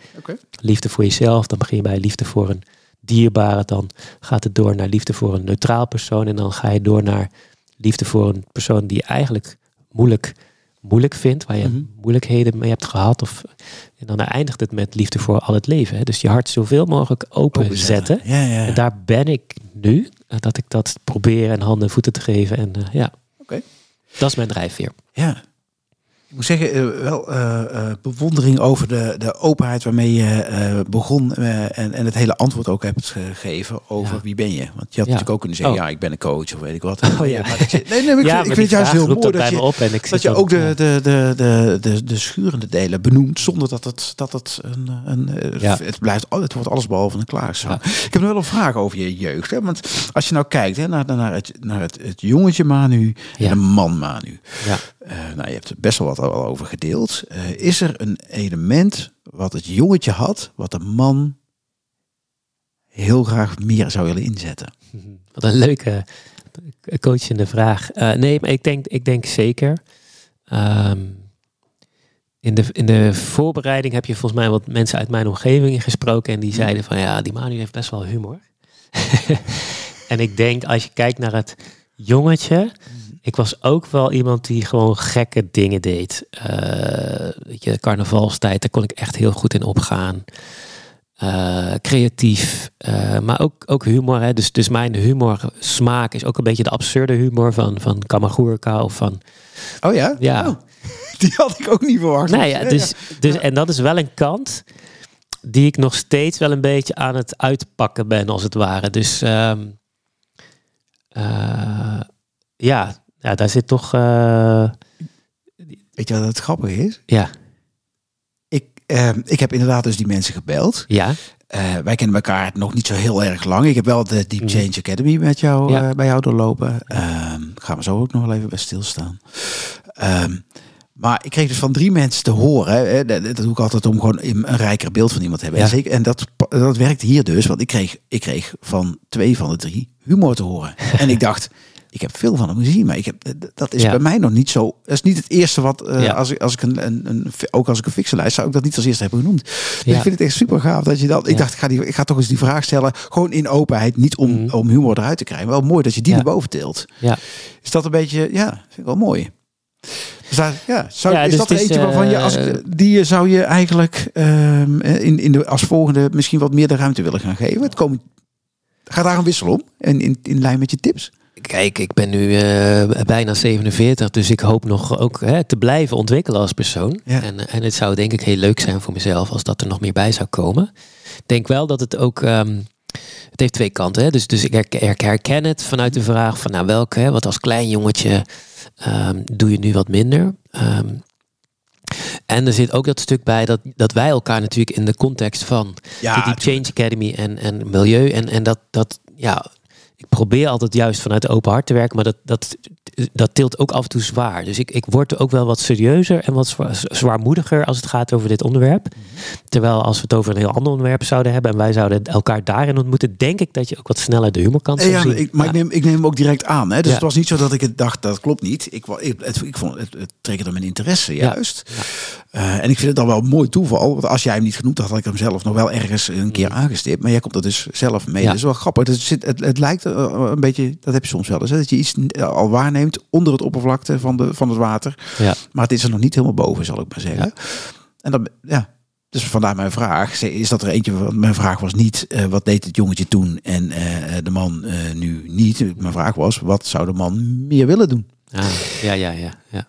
liefde voor jezelf, dan begin je bij liefde voor een dierbare, dan gaat het door naar liefde voor een neutraal persoon en dan ga je door naar liefde voor een persoon die je eigenlijk moeilijk, moeilijk vindt, waar je mhm. moeilijkheden mee hebt gehad. Of, en dan eindigt het met liefde voor al het leven. Hè. Dus je hart zoveel mogelijk open, zetten. Ja, ja, En daar ben ik nu, eh, dat ik dat probeer en handen en voeten te geven. En uh, ja, dat is mijn drijfveer. Ja, ik moet zeggen, uh, wel uh, uh, bewondering over de, de openheid waarmee je begon en, en het hele antwoord ook hebt gegeven over ja. wie ben je. Want je had ja. natuurlijk ook kunnen zeggen, oh. ja, ik ben een coach of weet ik wat. [LAUGHS] Oh, ja. Maar je, nee, nee, ik, vind, ik vind het juist heel mooi dat je, op en ik dat je ook de, de, de, de, de, de schurende delen benoemt zonder dat het, dat het een, een het blijft, het wordt alles behalve een klaagzaam. Ik heb nog wel een vraag over je jeugd. Hè? Want als je nou kijkt hè, naar, naar, het, naar het, het jongetje Manu en de man Manu. Ja. Nou, je hebt best wel wat al over gedeeld. Uh, is er een element wat het jongetje had, wat de man heel graag meer zou willen inzetten? [LAUGHS] Wat een leuke coachende vraag. Uh, nee, maar ik denk, ik denk zeker. Um, in, de, in de voorbereiding heb je volgens mij wat mensen uit mijn omgeving gesproken en die zeiden van ja, die Manu heeft best wel humor. [LAUGHS] en ik denk als je kijkt naar het jongetje, ik was ook wel iemand die gewoon gekke dingen deed. Uh, weet je, carnavalstijd, daar kon ik echt heel goed in opgaan. Uh, creatief, uh, maar ook, ook humor. Hè. Dus, dus mijn humor smaak is ook een beetje de absurde humor van, van Kamagurka of van... Oh ja? Ja. Oh, [LAUGHS] die had ik ook niet verwacht. Nee, ja, dus, dus, en dat is wel een kant die ik nog steeds wel een beetje aan het uitpakken ben, als het ware. Dus um, ja, ja, daar zit toch. Uh... Weet je wat het grappige is? Ja. Ik, uh, ik heb inderdaad dus die mensen gebeld. Ja. Uh, wij kennen elkaar nog niet zo heel erg lang. Ik heb wel de Deep mhm. Change Academy met jou, ja. bij jou doorlopen. Ehm, gaan we zo ook nog wel even bij stilstaan. Um, maar ik kreeg dus van drie mensen te horen. Hè, dat, dat doe ik altijd om gewoon een rijker beeld van iemand te hebben. Ja. En, zeker, en dat, dat werkt hier dus. Want ik kreeg, ik kreeg van twee van de drie humor te horen. [LAUGHS] en ik dacht, ik heb veel van hem gezien, maar ik heb, dat is bij mij nog niet zo. Dat is niet het eerste wat, uh, als, ik, als ik een, een, een, ook als ik een fixenlijst zou ik dat niet als eerste hebben genoemd. Dus ik vind het echt super gaaf dat je dat. Ik dacht, ik ga, die, ik ga toch eens die vraag stellen, gewoon in openheid, niet om, mm. om humor eruit te krijgen. Wel mooi dat je die naar boven tilt. Ja. Is dat een beetje, ja, vind ik wel mooi. Dus daar, ja, zou, ja, is dus dat er eentje waarvan je, als, uh, die zou je eigenlijk um, in, in de, als volgende misschien wat meer de ruimte willen gaan geven? Het komen, gaat daar een wissel om? En in, in lijn met je tips? Kijk, ik ben nu uh, bijna 47, dus ik hoop nog ook hè, te blijven ontwikkelen als persoon. Ja. En, en het zou denk ik heel leuk zijn voor mezelf als dat er nog meer bij zou komen. Ik denk wel dat het ook. Um, het heeft twee kanten. Hè? Dus, dus ik herken het vanuit de vraag van nou welke, hè, wat als klein jongetje um, doe je nu wat minder. Um, en er zit ook dat stuk bij dat, dat wij elkaar natuurlijk in de context van ja, de Deep Change Academy en, en milieu en, en dat, dat ja, ik probeer altijd juist vanuit de open hart te werken, maar dat, dat, dat tilt ook af en toe zwaar. Dus ik, ik word ook wel wat serieuzer en wat zwaarmoediger als het gaat over dit onderwerp. Terwijl als we het over een heel ander onderwerp zouden hebben en wij zouden elkaar daarin ontmoeten, denk ik dat je ook wat sneller de humorkant zou ja, zien. Ik, maar ja. ik, neem, ik neem hem ook direct aan. Hè? Dus ja. het was niet zo dat ik het dacht, dat klopt niet. Ik, ik, het, ik vond het, het triggerde mijn interesse juist. Uh, en ik vind het dan wel een mooi toeval. Want als jij hem niet genoemd had, had ik hem zelf nog wel ergens een keer aangestipt. Maar jij komt er dus zelf mee. Dat is wel grappig. Het, zit, het, het lijkt uh, een beetje, dat heb je soms wel eens, hè? dat je iets al waarneemt onder het oppervlakte van, de, van het water. Ja. Maar het is er nog niet helemaal boven, zal ik maar zeggen. Ja. En dan, ja, dus vandaar mijn vraag. Is dat er eentje? Mijn vraag was niet uh, wat deed het jongetje toen en uh, de man uh, nu niet. Mijn vraag was wat zou de man meer willen doen? Ah, ja, ja, ja, ja.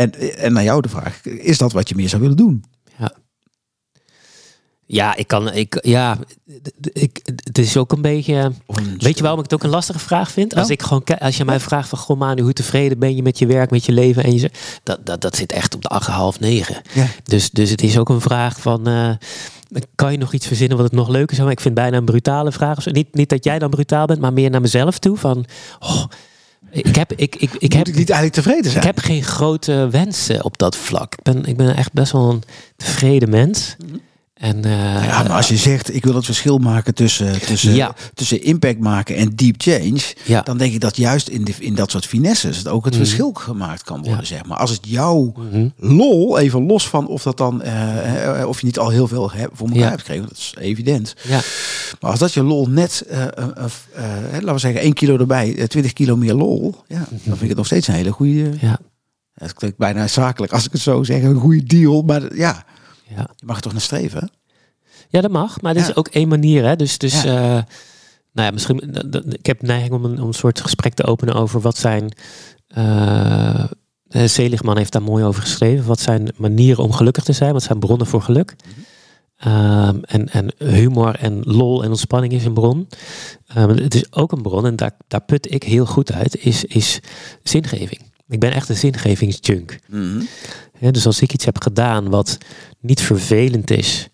En, en naar jou de vraag: is dat wat je meer zou willen doen? Ja. Ja, ik kan, ik, ja, ik, het is ook een beetje. Weet je waarom ik het ook een lastige vraag vind? Als ik gewoon, als je mij vraagt van, goh, Manu, hoe tevreden ben je met je werk, met je leven en je, dat, dat, dat zit echt op de acht, half negen. Ja. Dus, dus het is ook een vraag van. Uh, kan je nog iets verzinnen wat het nog leuker zou Ik vind bijna een brutale vraag. Niet, niet dat jij dan brutaal bent, maar meer naar mezelf toe. Van, oh, ik heb, ik, ik, ik heb ik niet eigenlijk tevreden zijn. Ik heb geen grote wensen op dat vlak. Ik ben, ik ben echt best wel een tevreden mens. Mm -hmm. En, uh, ja, maar als je zegt, ik wil het verschil maken tussen, tussen, Ja. tussen impact maken en deep change, Ja. dan denk ik dat juist in, de, in dat soort finesses het ook het Mhm. verschil gemaakt kan worden, Ja. zeg maar. Als het jouw Mhm. lol, even los van of dat dan, eh, eh, of je niet al heel veel hebt voor elkaar hebt gekregen, dat is evident. Ja. Maar als dat je lol net, eh, eh, eh, eh, laten we zeggen, 1 kilo erbij, eh, 20 kilo meer lol, ja, dan vind ik het nog steeds een hele goede, Ja. het klinkt bijna zakelijk als ik het zo zeg, een goede deal, maar ja, Ja. je mag er toch naar streven. Ja, dat mag. Maar Ja. is ook één manier. Hè? Dus, dus eh, nou ja, misschien. Ik heb neiging om een, om een soort gesprek te openen over wat zijn. eh, Seligman heeft daar mooi over geschreven. Wat zijn manieren om gelukkig te zijn? Wat zijn bronnen voor geluk? Ehm, en, en humor en lol en ontspanning is een bron. Ehm, het is ook een bron, en daar, daar put ik heel goed uit, is, is zingeving. Ik ben echt een zingevingsjunk. Ja, dus als ik iets heb gedaan wat niet vervelend is,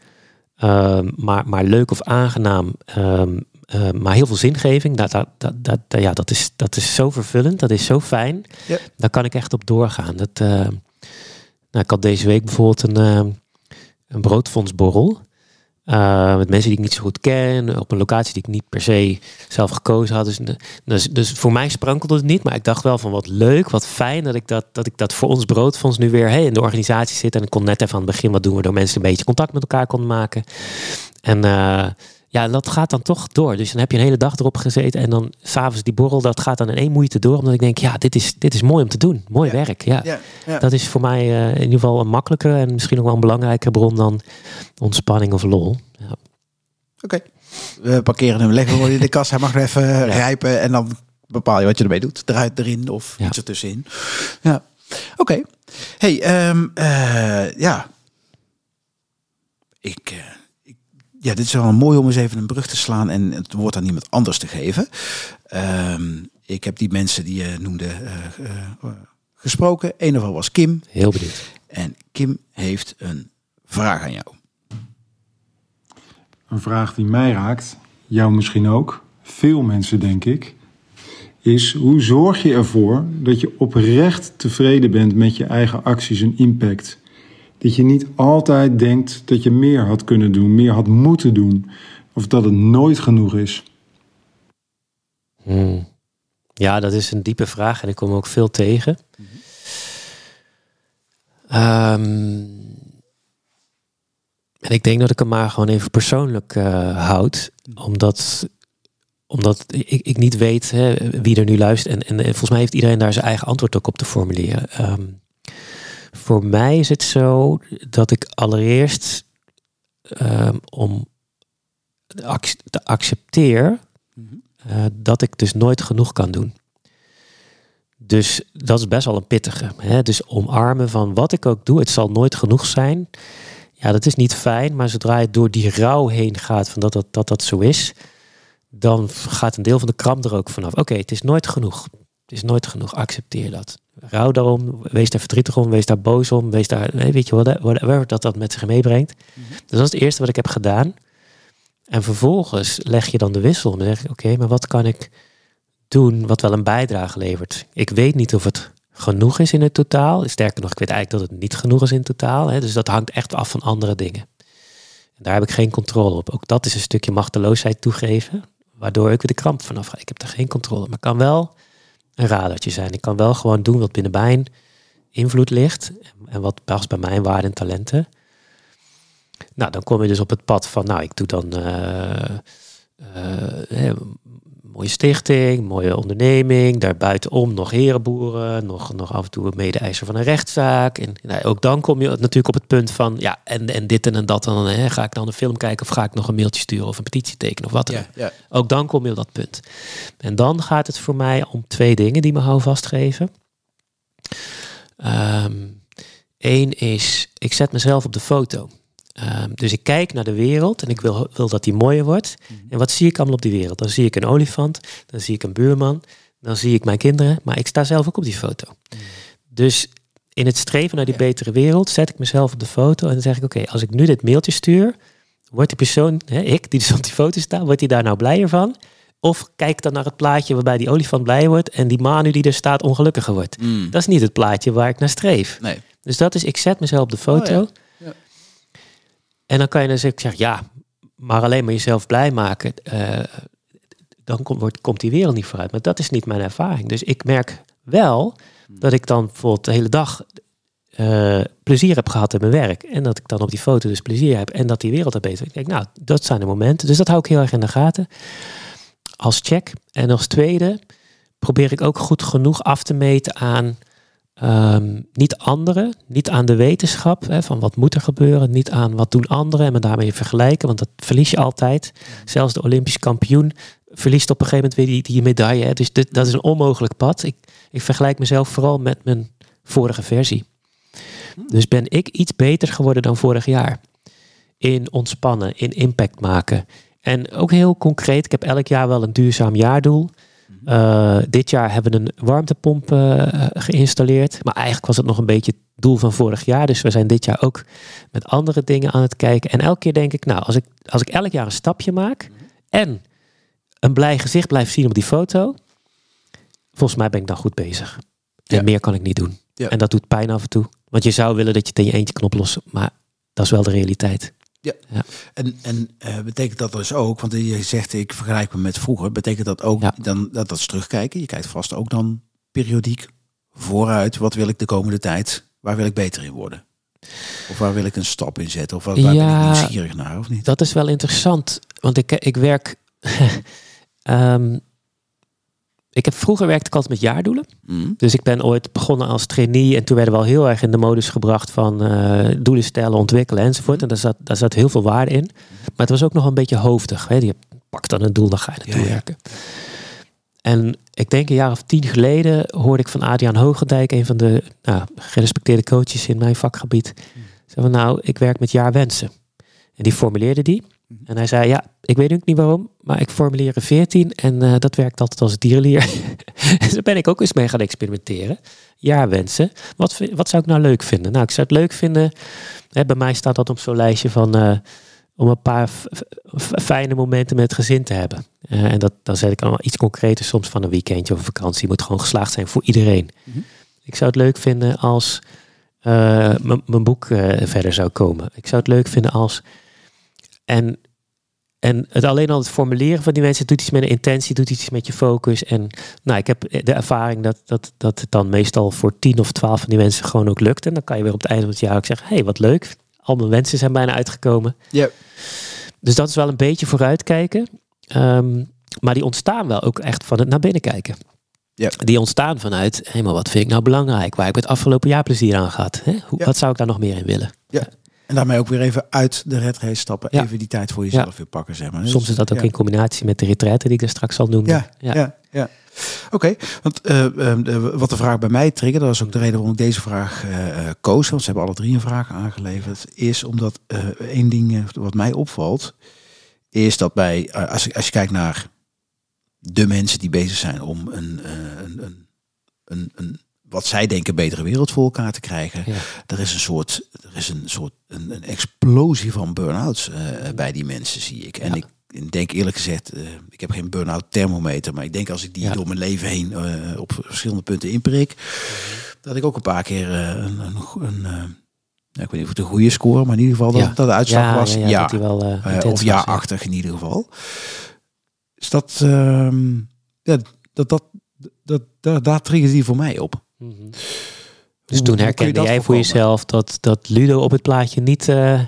ehm, maar, maar leuk of aangenaam, ehm, ehm, maar heel veel zingeving, dat, dat, dat, ja, dat, is, dat is zo vervullend, dat is zo fijn. Ja. Daar kan ik echt op doorgaan. Dat, eh, nou, ik had deze week bijvoorbeeld een, ehm, een broodfondsborrel. Eh, met mensen die ik niet zo goed ken, op een locatie die ik niet per se zelf gekozen had. Dus, dus, dus voor mij sprankelde het niet, maar ik dacht wel van wat leuk, wat fijn dat ik dat, dat, ik dat voor ons broodfonds nu weer hey, in de organisatie zit. En ik kon net even aan het begin wat doen, waardoor mensen een beetje contact met elkaar konden maken. En eh, ja, dat gaat dan toch door. Dus dan heb je een hele dag erop gezeten en dan s'avonds die borrel, dat gaat dan in één moeite door. Omdat ik denk, ja, dit is, dit is mooi om te doen. Mooi Ja. werk, ja. Ja, ja. Dat is voor mij eh, in ieder geval een makkelijke en misschien ook wel een belangrijke bron dan ontspanning of lol. Ja. Oké. We parkeren hem, leggen hem in de kast. Hij mag er even rijpen en dan bepaal je wat je ermee doet. Eruit, erin of Ja. iets ertussenin. Ja. Oké. Hey, ehm, eh, ja. Ik, eh, ik, ja, dit is wel mooi om eens even een brug te slaan en het woord aan iemand anders te geven. Ehm, ik heb die mensen die je noemde eh, eh, gesproken. Een daarvan was Kim. Heel benieuwd. En Kim heeft een vraag aan jou. Een vraag die mij raakt, jou misschien ook, veel mensen denk ik, is hoe zorg je ervoor dat je oprecht tevreden bent met je eigen acties en impact? Dat je niet altijd denkt dat je meer had kunnen doen, meer had moeten doen, of dat het nooit genoeg is. Hmm. Ja, dat is een diepe vraag en ik kom ook veel tegen. Ehm, en ik denk dat ik hem maar gewoon even persoonlijk eh, houd. Omdat, omdat ik, ik niet weet hè, wie er nu luistert. En, en, en volgens mij heeft iedereen daar zijn eigen antwoord ook op te formuleren. Ehm, voor mij is het zo dat ik allereerst ehm, om te accepteer eh, dat ik dus nooit genoeg kan doen. Dus dat is best wel een pittige. Hè? Dus omarmen van wat ik ook doe, het zal nooit genoeg zijn. Ja, dat is niet fijn, maar zodra je door die rouw heen gaat van dat dat, dat, dat zo is, dan gaat een deel van de kramp er ook vanaf. Oké, het is nooit genoeg. Het is nooit genoeg. Accepteer dat. Rouw daarom, wees daar verdrietig om, wees daar boos om, wees daar, nee, weet je wat, whatever dat dat met zich meebrengt. Dus dat is het eerste wat ik heb gedaan. En vervolgens leg je dan de wissel om en zeg ik, oké, maar wat kan ik doen wat wel een bijdrage levert? Ik weet niet of het genoeg is in het totaal. Sterker nog, ik weet eigenlijk dat het niet genoeg is in het totaal. Hè? Dus dat hangt echt af van andere dingen. En daar heb ik geen controle op. Ook dat is een stukje machteloosheid toegeven, waardoor ik weer de kramp vanaf ga. Ik heb er geen controle. Maar kan wel een radertje zijn. Ik kan wel gewoon doen wat binnen mijn invloed ligt. En wat past bij mijn waarden en talenten. Nou, dan kom je dus op het pad van, nou, ik doe dan eh, mooie stichting, mooie onderneming, daarbuitenom nog herenboeren, nog, nog af en toe een mede-eiser van een rechtszaak. En nou, ook dan kom je natuurlijk op het punt van, ja, en, en dit en, en dat, en dan hè, ga ik dan een film kijken of ga ik nog een mailtje sturen of een petitie tekenen of wat dan ook. ja. Ook dan kom je op dat punt. En dan gaat het voor mij om twee dingen die me houvast geven. Eén is, ik zet mezelf op de foto. Ehm, dus ik kijk naar de wereld en ik wil, wil dat die mooier wordt. En wat zie ik allemaal op die wereld? Dan zie ik een olifant, dan zie ik een buurman, dan zie ik mijn kinderen, maar ik sta zelf ook op die foto. Dus in het streven naar die Ja. betere wereld zet ik mezelf op de foto en dan zeg ik, oké, als ik nu dit mailtje stuur, wordt die persoon, hè, ik die dus op die foto sta, wordt die daar nou blijer van? Of kijk dan naar het plaatje waarbij die olifant blij wordt en die Manu die er staat ongelukkiger wordt. Mm. Dat is niet het plaatje waar ik naar streef. Nee. Dus dat is, ik zet mezelf op de foto. Oh, ja. En dan kan je dus zeggen, ja, maar alleen maar jezelf blij maken, uh, dan komt, wordt, komt die wereld niet vooruit. Maar dat is niet mijn ervaring. Dus ik merk wel dat ik dan bijvoorbeeld de hele dag uh, plezier heb gehad in mijn werk. En dat ik dan op die foto dus plezier heb. En dat die wereld er beter. Ik denk, nou, dat zijn de momenten. Dus dat hou ik heel erg in de gaten. Als check. En als tweede probeer ik ook goed genoeg af te meten aan um, niet anderen, niet aan de wetenschap hè, van wat moet er gebeuren, niet aan wat doen anderen en me daarmee vergelijken, want dat verlies je altijd. Zelfs de Olympisch kampioen verliest op een gegeven moment weer die, die medaille. Hè. Dus dit, dat is een onmogelijk pad. Ik, ik vergelijk mezelf vooral met mijn vorige versie. Dus ben ik iets beter geworden dan vorig jaar. In ontspannen, in impact maken. En ook heel concreet, ik heb elk jaar wel een duurzaam jaardoel. Uh, dit jaar hebben we een warmtepomp uh, geïnstalleerd. Maar eigenlijk was het nog een beetje het doel van vorig jaar. Dus we zijn dit jaar ook met andere dingen aan het kijken. En elke keer denk ik, nou, als ik, als ik elk jaar een stapje maak. en een blij gezicht blijf zien op die foto. volgens mij ben ik dan goed bezig. En meer kan ik niet doen. Ja. En dat doet pijn af en toe. Want je zou willen dat je het in je eentje kan oplossen. Maar dat is wel de realiteit. Ja. ja. En, en uh, betekent dat dus ook, want je zegt ik vergelijk me met vroeger, betekent dat ook dan dat dat is terugkijken? Je kijkt vast ook dan periodiek vooruit. Wat wil ik de komende tijd? Waar wil ik beter in worden? Of waar wil ik een stap in zetten? Of waar, waar ja, ben ik nieuwsgierig naar? Of niet? Dat is wel interessant, want ik, ik werk. um, [LAUGHS] ik heb vroeger werkte ik altijd met jaardoelen. Mm. Dus ik ben ooit begonnen als trainee en toen werden we al heel erg in de modus gebracht van uh, doelen stellen, ontwikkelen enzovoort. En daar zat, daar zat heel veel waarde in. Maar het was ook nog een beetje hoofdig. Hè? Je pakt dan een doel, dan ga je naartoe werken. En ik denk een jaar of tien geleden hoorde ik van Adriaan Hogendijk, een van de nou, gerespecteerde coaches in mijn vakgebied. Mm. Zei van nou, ik werk met jaarwensen. En die formuleerde die. Mhm. En hij zei, ja, ik weet ook niet waarom, maar ik formuleer een 14 en uh, dat werkt altijd als dierlier. [LAUGHS] en daar ben ik ook eens mee gaan experimenteren. Ja, wensen. Wat, wat zou ik nou leuk vinden? Nou, ik zou het leuk vinden, hè, bij mij staat dat op zo'n lijstje van... Uh, om een paar fijne momenten met het gezin te hebben. Uh, en dat, dan zet ik allemaal iets concreter soms van een weekendje of een vakantie. moet gewoon geslaagd zijn voor iedereen. Mm Ik zou het leuk vinden als mijn boek verder zou komen. Ik zou het leuk vinden als en, en het alleen al het formuleren van die mensen doet iets met een intentie, doet iets met je focus. En nou, ik heb de ervaring dat, dat, dat het dan meestal voor tien of twaalf van die mensen gewoon ook lukt. En dan kan je weer op het einde van het jaar ook zeggen, hey, wat leuk. Al mijn wensen zijn bijna uitgekomen. Ja. Dus dat is wel een beetje vooruitkijken. Um, maar die ontstaan wel ook echt van het naar binnen kijken. Ja. Die ontstaan vanuit, hé, maar wat vind ik nou belangrijk? Waar ik het afgelopen jaar plezier aan gehad. Hè? Hoe, Wat zou ik daar nog meer in willen? Ja. En daarmee ook weer even uit de redrace stappen. Even die tijd voor jezelf weer pakken, zeg maar. Soms is dat ook in combinatie met de retraite die ik er straks zal noemen. Ja, ja, ja. Oké, want uh, wat de vraag bij mij triggerde, dat was ook de reden waarom ik deze vraag uh, koos. Want ze hebben alle drie een vraag aangeleverd. Is omdat één ding wat mij opvalt, is dat bij, als, je, als je kijkt naar de mensen die bezig zijn om een, een, een, een, een wat zij denken betere wereld voor elkaar te krijgen. Er is een soort, er is een soort een, een explosie van burn-outs uh, bij die mensen, zie ik. En ik denk eerlijk gezegd, uh, ik heb geen burn-out thermometer, maar ik denk als ik die door mijn leven heen uh, op verschillende punten inprik, dat ik ook een paar keer een, een, een ja, ik weet niet of het een goede score, maar in ieder geval dat dat de uitslag was. Ja, ja, dat wel, of jaarachtig in ieder geval. Is dat, ehm, ja, dat, dat, dat, dat, daar triggert die voor mij op. Mhm. Dus toen herkende jij voor jezelf dat, dat Ludo op het plaatje niet, uh,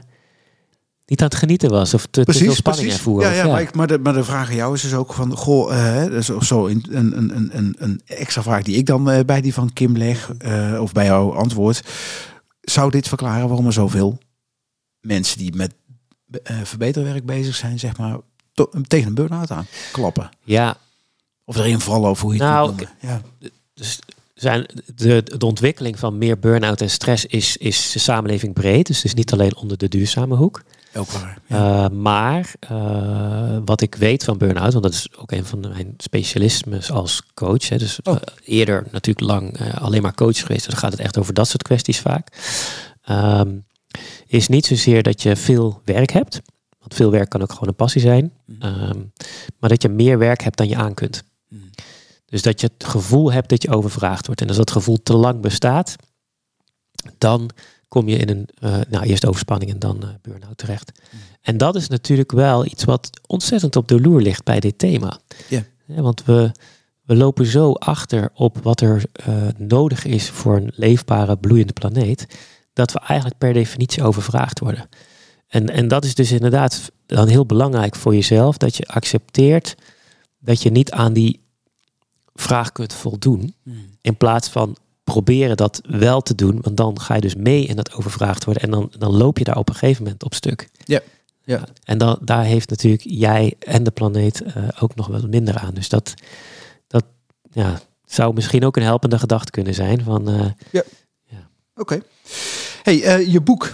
niet aan het genieten was of te, precies, te veel spanning ervoer. Ja, ja, ja. Maar, ik, maar, de, maar de vraag aan jou is dus ook van, goh, uh, of zo een, een, een, een, een extra vraag die ik dan uh, bij die van Kim leg, uh, of bij jouw antwoord. Zou dit verklaren waarom er zoveel mensen die met verbeterwerk bezig zijn, zeg maar, tegen een burn-out aan klappen? Ja. Of erin vallen of hoe je het nou, Ja. Dus zijn de, de ontwikkeling van meer burn-out en stress is, is de samenleving breed. Dus het is niet alleen onder de duurzame hoek. Ook waar. Ja. Uh, maar uh, wat ik weet van burn-out, want dat is ook een van mijn specialismen als coach. Hè, dus oh. uh, eerder natuurlijk lang alleen maar coach geweest. Dus dan gaat het echt over dat soort kwesties vaak. Um, is niet zozeer dat je veel werk hebt. Want veel werk kan ook gewoon een passie zijn. Um, maar dat je meer werk hebt dan je aan kunt. Mm. Dus dat je het gevoel hebt dat je overvraagd wordt. En als dat gevoel te lang bestaat, dan kom je in een, uh, nou eerst overspanning en dan uh, burn-out terecht. En dat is natuurlijk wel iets wat ontzettend op de loer ligt bij dit thema. Ja. want we, we lopen zo achter op wat er uh, nodig is voor een leefbare, bloeiende planeet, dat we eigenlijk per definitie overvraagd worden. En, en dat is dus inderdaad dan heel belangrijk voor jezelf, dat je accepteert dat je niet aan die vraag kunt voldoen, in plaats van proberen dat wel te doen, want dan ga je dus mee in dat overvraagd worden en dan, dan loop je daar op een gegeven moment op stuk. Ja. Ja. En dan, daar heeft natuurlijk jij en de planeet uh, ook nog wel minder aan. Dus dat, dat ja, zou misschien ook een helpende gedachte kunnen zijn. Van, uh, ja. ja. Oké. Hey, uh, je boek.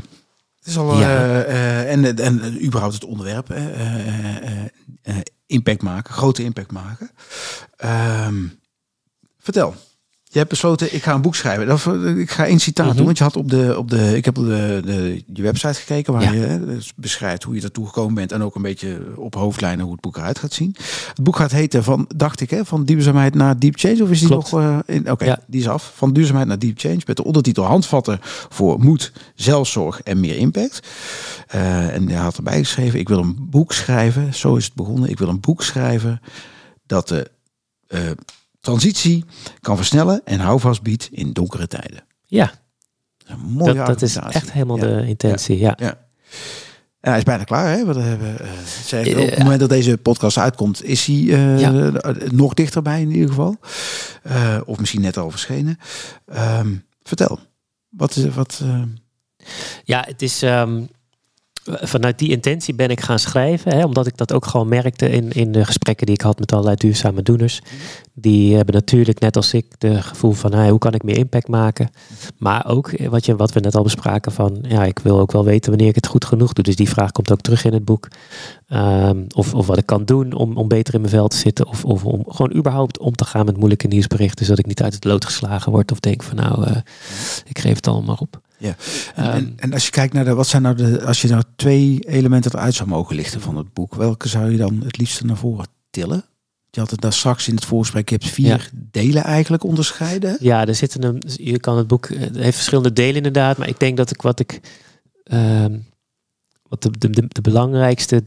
Het is al. Ja. en, en überhaupt het onderwerp. Impact maken, grote impact maken. Um, vertel. Je hebt besloten, ik ga een boek schrijven. Dat, ik ga één citaat doen, want je had op de, op de, ik heb op de, de je website gekeken waar je dus beschrijft hoe je daartoe gekomen bent en ook een beetje op hoofdlijnen hoe het boek eruit gaat zien. Het boek gaat heten van, dacht ik, hè, van duurzaamheid naar deep change, of is die nog? Uh, in? Oké, die is af. Van duurzaamheid naar deep change met de ondertitel handvatten voor moed, zelfzorg en meer impact. Uh, en hij had erbij geschreven, ik wil een boek schrijven. Zo is het begonnen. Ik wil een boek schrijven dat de uh, transitie kan versnellen en houvast biedt in donkere tijden. Ja, een mooie dat, dat is echt helemaal de intentie. Ja. ja. ja. hij is bijna klaar. Hè? We hebben, uh, zeg, op het moment dat deze podcast uitkomt, is hij uh, ja. nog dichterbij in ieder geval. Of misschien net al verschenen. Um, vertel, wat is wat? Ja, het is. Um, vanuit die intentie ben ik gaan schrijven. Hè, omdat ik dat ook gewoon merkte in, in de gesprekken die ik had met allerlei duurzame doeners. Die hebben natuurlijk net als ik de gevoel van hoe kan ik meer impact maken. Maar ook eh, wat, je, wat we net al bespraken van ja, ik wil ook wel weten wanneer ik het goed genoeg doe. Dus die vraag komt ook terug in het boek. Um, of, of wat ik kan doen om, om beter in mijn vel te zitten. Of, of om gewoon überhaupt om te gaan met moeilijke nieuwsberichten. Zodat ik niet uit het lood geslagen word of denk van nou, uh, ik geef het allemaal op. Ja, en, um, en, en, als je kijkt naar de, wat zijn nou de, als je nou twee elementen eruit zou mogen lichten van het boek, welke zou je dan het liefste naar voren tillen? Je had het daar straks in het voorgesprek, je hebt vier ja. delen eigenlijk onderscheiden. Ja, er zitten een, je kan het boek, het heeft verschillende delen inderdaad, maar ik denk dat ik wat ik, um, wat de, de, de, de belangrijkste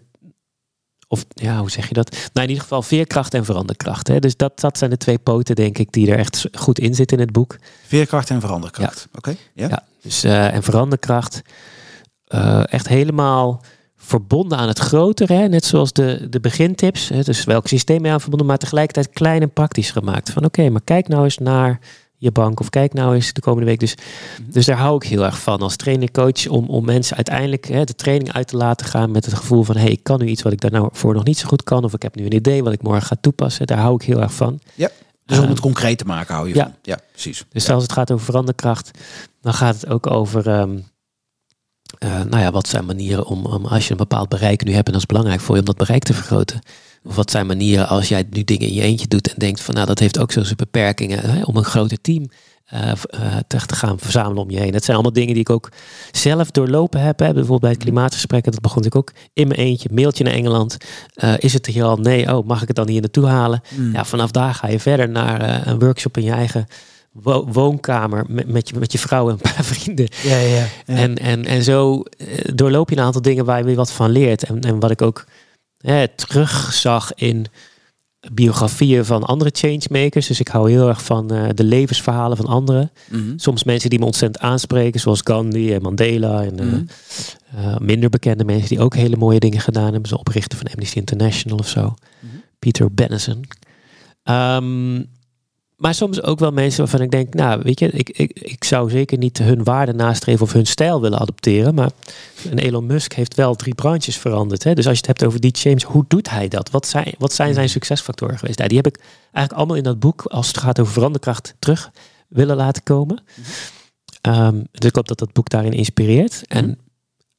of ja, hoe zeg je dat? Nou, in ieder geval veerkracht en veranderkracht. Hè? Dus dat, dat zijn de twee poten, denk ik, die er echt goed in zitten in het boek. Veerkracht en veranderkracht. Ja. Oké. Ja. ja. Dus uh, en veranderkracht. Uh, echt helemaal verbonden aan het grotere. Hè? Net zoals de, de begintips. Hè? Dus welk systeem je aan verbonden, maar tegelijkertijd klein en praktisch gemaakt. Van oké, okay, maar kijk nou eens naar je bank of kijk nou eens de komende week. Dus, mm-hmm. dus daar hou ik heel erg van als trainer coach om, om mensen uiteindelijk hè, de training uit te laten gaan met het gevoel van hey, ik kan nu iets wat ik daar nou voor nog niet zo goed kan of ik heb nu een idee wat ik morgen ga toepassen. Daar hou ik heel erg van. Ja. Dus om het concreet te maken hou je ja. van. Ja, precies. Dus ja. als het gaat over veranderkracht, dan gaat het ook over um, uh, nou ja, wat zijn manieren om, om als je een bepaald bereik nu hebt en dat is belangrijk voor je om dat bereik te vergroten. Of wat zijn manieren als jij nu dingen in je eentje doet en denkt van nou dat heeft ook zo zijn beperkingen hè, om een groter team uh, te, te gaan verzamelen om je heen. Dat zijn allemaal dingen die ik ook zelf doorlopen heb. Hè. Bijvoorbeeld bij het klimaatgesprekken, dat begon ik ook in mijn eentje. Mailtje naar Engeland. Uh, is het hier al? Nee. Oh, mag ik het dan hier naartoe halen? Mm. Ja, vanaf daar ga je verder naar een workshop in je eigen wo woonkamer met, met, je, met je vrouw en een paar [LAUGHS] vrienden. Ja, ja, ja. En, en, en zo doorloop je een aantal dingen waar je weer wat van leert. En, en wat ik ook hè, terugzag in biografieën van andere changemakers. Dus ik hou heel erg van uh, de levensverhalen van anderen. Mm -hmm. Soms mensen die me ontzettend aanspreken, zoals Gandhi en Mandela. En mm -hmm. uh, uh, minder bekende mensen die ook hele mooie dingen gedaan hebben. Zoals oprichter van Amnesty International of zo. Mm -hmm. Peter Benison. Um, maar soms ook wel mensen waarvan ik denk, nou weet je, ik, ik, ik zou zeker niet hun waarde nastreven of hun stijl willen adopteren. Maar een Elon Musk heeft wel drie branches veranderd. Hè? Dus als je het hebt over die change, hoe doet hij dat? Wat zijn, wat zijn zijn succesfactoren geweest? Nou, die heb ik eigenlijk allemaal in dat boek, als het gaat over veranderkracht, terug willen laten komen. Um, dus ik hoop dat dat boek daarin inspireert. En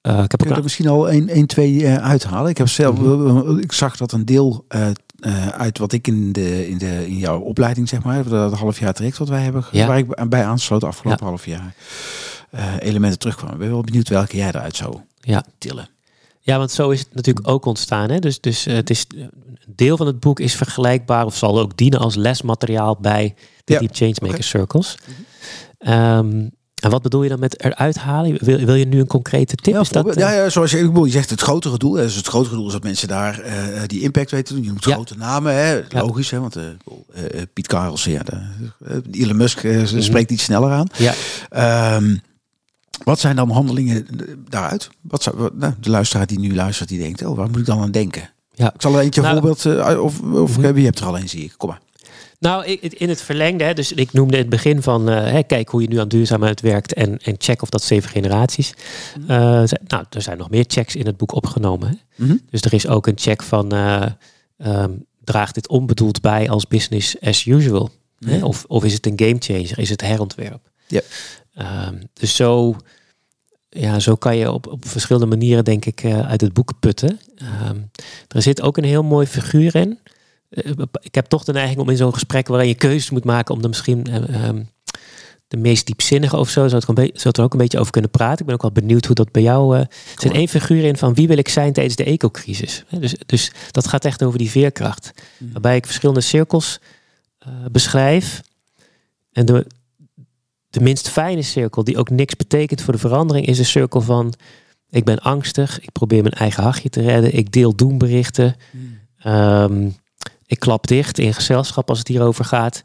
uh, ik heb ook er misschien al één, één twee uh, uithalen. Ik heb zelf, mm-hmm. ik zag dat een deel uh, uh, uit wat ik in, de, in, de, in jouw opleiding, zeg maar, dat half jaar traject wat wij hebben, ja. waar ik bij aansloot afgelopen ja. half jaar, uh, elementen terugkwamen. Ik ben wel benieuwd welke jij eruit zou ja. tillen. Ja, want zo is het natuurlijk ook ontstaan. Hè? Dus, dus uh, het is, een deel van het boek is vergelijkbaar of zal ook dienen als lesmateriaal bij de. Deep Changemaker okay. Circles. Um, En wat bedoel je dan met eruit halen? Wil, wil je nu een concrete tip? Ja, dat, ja, ja, zoals je, ik bedoel, je zegt het grotere doel. Dus het grotere doel is dat mensen daar uh, die impact weten te doen. Je noemt Ja. grote namen, hè? logisch. Hè? Want uh, uh, Piet Karels, ja, de, Elon Musk uh, spreekt iets sneller aan. Ja. Um, wat zijn dan handelingen daaruit? Wat zou, wat, nou, de luisteraar die nu luistert, die denkt, oh, waar moet ik dan aan denken? Ja. Ik zal er eentje Nou, voorbeeld, of, of mm -hmm. wie hebt er al een, zie ik. Kom maar. Nou, in het verlengde, hè, dus ik noemde het begin van uh, hè, kijk hoe je nu aan duurzaamheid werkt en, en check of dat zeven generaties. Mm -hmm. uh, zijn, nou, er zijn nog meer checks in het boek opgenomen. Hè? Mm -hmm. Dus er is ook een check van uh, um, draagt dit onbedoeld bij als business as usual? Hè? Of, of is het een game changer? Is het herontwerp? Ja. Um, dus zo, ja, zo kan je op, op verschillende manieren, denk ik, uit het boek putten. Um, er zit ook een heel mooi figuur in ik heb toch de neiging om in zo'n gesprek waarin je keuzes moet maken om dan misschien um, de meest diepzinnige of zo, zou het, zou het er ook een beetje over kunnen praten. Ik ben ook wel benieuwd hoe dat bij jou. Er zit één figuur in van wie wil ik zijn tijdens de ecocrisis. Dus, dus dat gaat echt over die veerkracht. Mm. Waarbij ik verschillende cirkels uh, beschrijf. En de, de minst fijne cirkel, die ook niks betekent voor de verandering, is de cirkel van ik ben angstig, ik probeer mijn eigen hachje te redden, ik deel doemberichten. Mm. Um, ik klap dicht in gezelschap als het hierover gaat.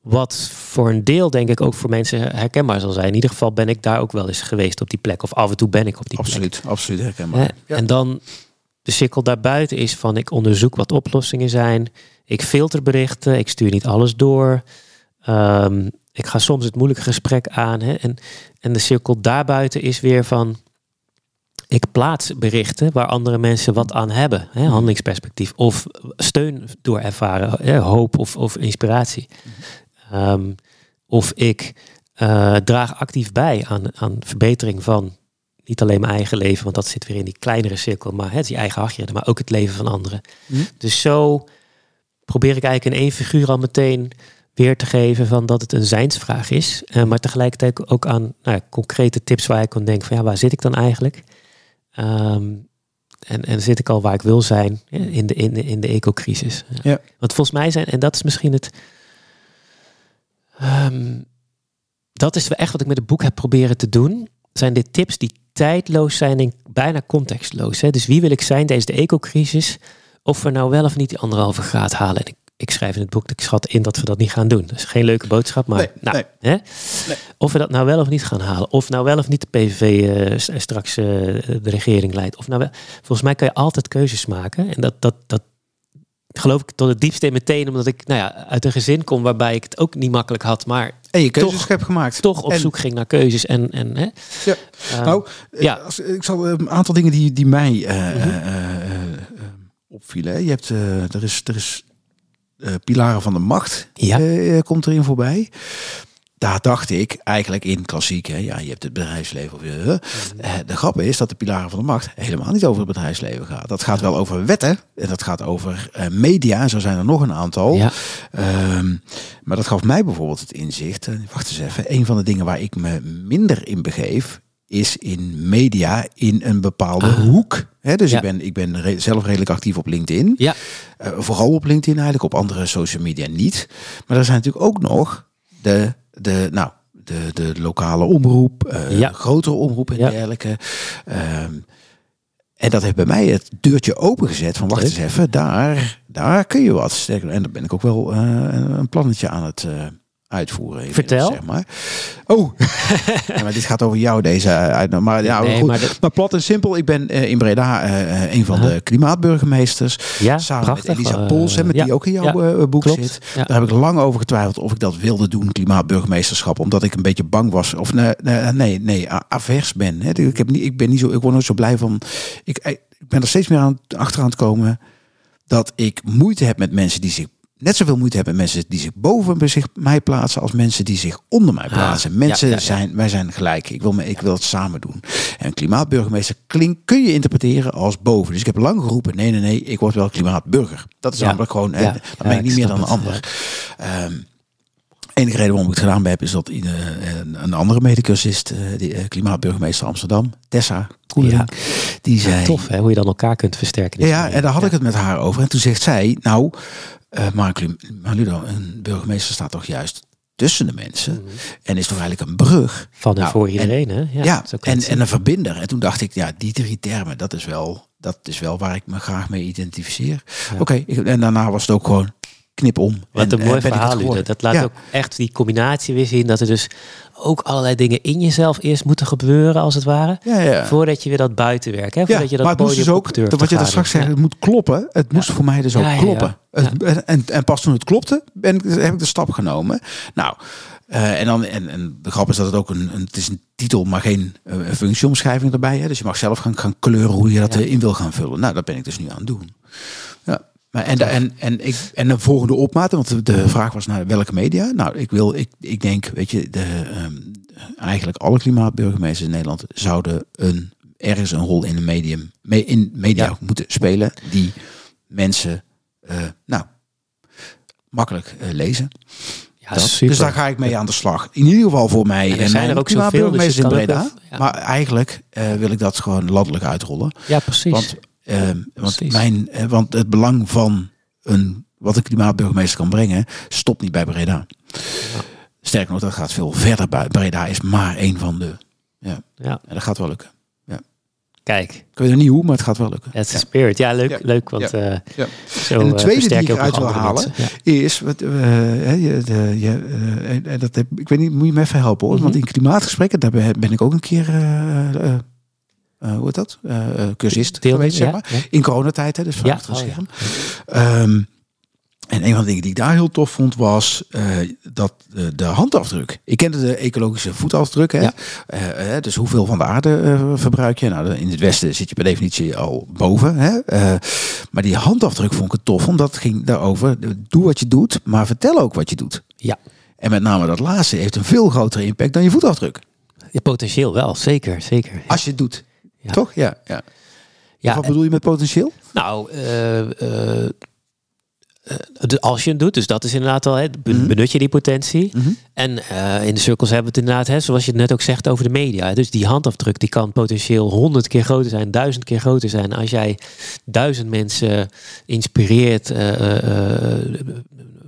Wat voor een deel denk ik ook voor mensen herkenbaar zal zijn. In ieder geval ben ik daar ook wel eens geweest op die plek. Of af en toe ben ik op die absoluut, plek. Absoluut herkenbaar. Ja. En dan de cirkel daarbuiten is van ik onderzoek wat oplossingen zijn. Ik filter berichten. Ik stuur niet alles door. Um, ik ga soms het moeilijke gesprek aan. Hè. En, en de cirkel daarbuiten is weer van ik plaats berichten waar andere mensen wat aan hebben, hè, handelingsperspectief of steun door ervaren, hè, hoop of, of inspiratie. Um, of ik uh, draag actief bij aan, aan verbetering van niet alleen mijn eigen leven, want dat zit weer in die kleinere cirkel, maar je eigen hachje, maar ook het leven van anderen. Mm. Dus zo probeer ik eigenlijk in één figuur al meteen weer te geven van dat het een zijnsvraag is, uh, maar tegelijkertijd ook aan nou, concrete tips waar ik kan denken van ja, waar zit ik dan eigenlijk? Um, en, en zit ik al waar ik wil zijn in de, in de, in de ecocrisis. Ja. Ja. Want volgens mij zijn, en dat is misschien het. Um, dat is echt wat ik met het boek heb proberen te doen. Zijn dit tips die tijdloos zijn en bijna contextloos. Hè? Dus wie wil ik zijn tijdens de ecocrisis? Of we nou wel of niet die anderhalve graad halen. En ik ik schrijf in het boek, ik schat in dat we dat niet gaan doen. Dat is geen leuke boodschap, maar nee, nou, nee, hè? Nee. of we dat nou wel of niet gaan halen. Of nou wel of niet de PVV uh, straks uh, de regering leidt. Of nou wel. Volgens mij kan je altijd keuzes maken. En dat, dat, dat geloof ik tot het diepste in meteen, omdat ik nou ja, uit een gezin kom waarbij ik het ook niet makkelijk had, maar en je keuzes toch, hebt gemaakt. Toch op en, zoek ging naar keuzes. En, en, hè? Ja. Uh, nou, ja. Als, ik zal een aantal dingen die, die mij -hmm. opvielen. Hè. Je hebt, er is, er is uh, Pilaren van de Macht ja. uh, komt erin voorbij. Daar dacht ik eigenlijk in klassiek, hè, ja, je hebt het bedrijfsleven. Of, uh, mm. de grap is dat de Pilaren van de Macht helemaal niet over het bedrijfsleven gaat. Dat gaat wel over wetten en dat gaat over media. Zo zijn er nog een aantal. Ja. Um, maar dat gaf mij bijvoorbeeld het inzicht. wacht eens even. Een van de dingen waar ik me minder in begeef is in media in een bepaalde ah. hoek. Dus ja. ik ben, ik ben re zelf redelijk actief op LinkedIn. Ja. Uh, vooral op LinkedIn eigenlijk, op andere social media niet. Maar er zijn natuurlijk ook nog de, de, nou, de, de lokale omroep, uh, ja. grotere omroep en dergelijke. Um, en dat heeft bij mij het deurtje opengezet van wacht eens even, daar, daar kun je wat. En daar ben ik ook wel uh, een plannetje aan het uitvoeren. Vertel. Zeg maar. Oh, [LAUGHS] ja, maar dit gaat over jou deze uit. Maar ja, nee, goed. Maar, plat en simpel. Ik ben uh, in Breda uh, een van -huh. de klimaatburgemeesters. Ja, samen prachtig. met Elisa Pols, met ja, die ook in jouw boek klopt. zit. Daar heb ik lang over getwijfeld of ik dat wilde doen, klimaatburgemeesterschap, omdat ik een beetje bang was. Of nee, nee, nee, nee avers ben. Hè. Ik, heb niet, ik ben niet zo, ik word nooit zo blij van. Ik, ik ben er steeds meer aan, achteraan te komen dat ik moeite heb met mensen die zich net zoveel moeite hebben mensen die zich boven zich, mij plaatsen als mensen die zich onder mij plaatsen. Ah, mensen ja, ja, ja. zijn, wij zijn gelijk. Ik wil, me, ik wil het samen doen. En klimaatburgemeester klink, kun je interpreteren als boven. Dus ik heb lang geroepen, nee, nee, nee, ik word wel klimaatburger. Dat is namelijk gewoon, hè, dan ben ik niet meer dan een ander. Um, enige reden waarom ik het gedaan heb, is dat een, een andere medecursist, die klimaatburgemeester Amsterdam, Tessa Koeling, ja. die zei... tof, hè, hoe je dan elkaar kunt versterken. Ja, en daar had ik het met haar over. En toen zegt zij, nou, uh, Mark Maludo, een burgemeester staat toch juist tussen de mensen. En is toch eigenlijk een brug. Van en Nou, voor en- iedereen, hè? Ja, Ja, en, en een verbinder. En toen dacht ik, ja, die drie termen, dat is wel, dat is wel waar ik me graag mee identificeer. Ja. Oké, en daarna was het ook gewoon knip om. Wat En, een eh, mooi verhaal. Dat laat Ja. ook echt die combinatie weer zien. Dat er dus ook allerlei dingen in jezelf eerst moeten gebeuren, als het ware. Ja, ja. Voordat je weer dat buitenwerk, hè? Voordat je dat maar het moest dus ook, te wat je daar straks Ja. het moet kloppen. Het moest voor mij dus ook kloppen. En, en, en pas toen het klopte, ben ik, heb ik de stap genomen. Nou, eh, en, dan, en, en de grap is dat het ook een, een, het is een titel, maar geen eh, functieomschrijving erbij. Hè? Dus je mag zelf gaan, gaan kleuren hoe je dat in wil gaan vullen. Nou, dat ben ik dus nu aan het doen. Ja. Maar en, de, en, en, ik, en de volgende opmaten, want de, de vraag was naar welke media. Nou, ik wil, ik, ik denk, weet je, de, ehm, eigenlijk alle klimaatburgemeesters in Nederland zouden een, ergens een rol in een medium, me, in media Ja. moeten spelen die mensen, eh, nou, makkelijk eh, lezen. Ja. Dus daar ga ik mee aan de slag. In ieder geval voor mij En er en, zijn er ook zoveel, dus in Breda. ja. Maar eigenlijk eh, wil ik dat gewoon landelijk uitrollen. Ja, precies. Want, want, Precies. mijn, eh, want het belang van een, wat een klimaatburgemeester kan brengen, stopt niet bij Breda. Sterker nog, dat gaat veel verder. bij Breda is maar één van de. Ja, ja, en dat gaat wel lukken. kijk. Ik weet nog niet hoe, maar het gaat wel lukken. That's the Ja. spirit. Ja, leuk, Ja. leuk want Ja. eh, Ja. zo En de eh, tweede die ik eruit wil halen. Ja. is, wat, je, de, je, dat heb, ik weet niet, moet je me even helpen hoor. Mhm. Want in klimaatgesprekken, daar ben ik ook een keer, hoe heet dat? Eh, eh, cursist Deel- geweest, zeg maar. ja. In coronatijd, hè, dus van Ja, achter het oh ja. scherm. Ehm, en een van de dingen die ik daar heel tof vond was eh, dat de, de handafdruk. Ik kende de ecologische voetafdruk. Hè? Ja. Eh, eh, dus hoeveel van de aarde eh, verbruik je? Nou, in het westen zit je per definitie al boven. Hè? Eh, maar die handafdruk vond ik het tof, omdat het ging daarover. Doe wat je doet, maar vertel ook wat je doet. Ja. En met name dat laatste heeft een veel grotere impact dan je voetafdruk. Ja, potentieel wel, zeker, zeker. Als je het doet. Ja. Toch? Ja. ja. Ja, wat bedoel je met potentieel? Nou, de- als je het doet, dus dat is inderdaad wel, hè, Mhm. benut je die potentie. Mhm. En in de cirkels hebben we het inderdaad, hè, zoals je het net ook zegt over de media. Dus die handafdruk die kan potentieel honderd keer groter zijn, duizend keer groter zijn. Als jij duizend mensen inspireert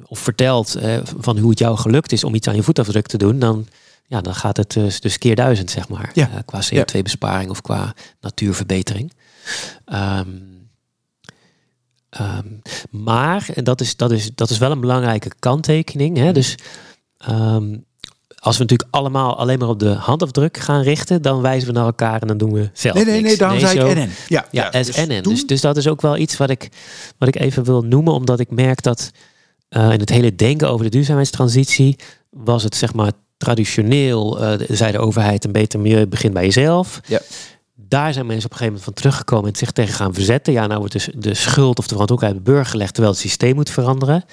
of vertelt eh, van hoe het jou gelukt is om iets aan je voetafdruk te doen, dan, ja, dan gaat het dus, dus keer duizend, zeg maar. Ja. Eh, qua CO2-besparing of qua natuurverbetering. Ehm, ehm, maar, en dat is, dat, is, dat is wel een belangrijke kanttekening. Hè? Dus ehm, als we natuurlijk allemaal alleen maar op de handafdruk gaan richten, dan wijzen we naar elkaar en dan doen we zelf Nee, nee, nee, daarom zei ik NN. Ja, Ja, dus SNN. toen- Dus, dus dat is ook wel iets wat ik, wat ik even wil noemen, omdat ik merk dat eh, in het hele denken over de duurzaamheidstransitie was het zeg maar traditioneel, eh, zei de overheid, een beter milieu begint bij jezelf. Ja. Daar zijn mensen op een gegeven moment van teruggekomen en zich tegen gaan verzetten. Ja, nou wordt dus de schuld of de verantwoordelijkheid bij de burger gelegd, terwijl het systeem moet veranderen.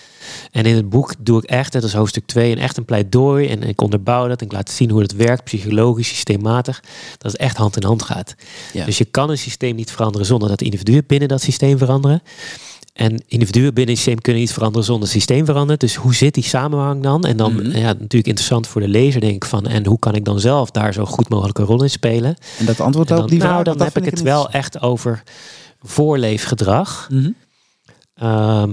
En in het boek doe ik echt, dat is hoofdstuk 2, een echt een pleidooi. En ik onderbouw dat en ik laat zien hoe het werkt, psychologisch, systematisch. Dat het echt hand in hand gaat. Ja. Dus je kan een systeem niet veranderen zonder dat individuen binnen dat systeem veranderen. En individuen binnen het systeem kunnen niet veranderen zonder het systeem verandert. Dus hoe zit die samenhang dan? En dan, Mhm. ja, natuurlijk interessant voor de lezer, denk ik van. En hoe kan ik dan zelf daar zo goed mogelijk een rol in spelen? En dat antwoord En op dan, die vraag, nou, dan heb ik het een wel echt over voorleefgedrag. Eh,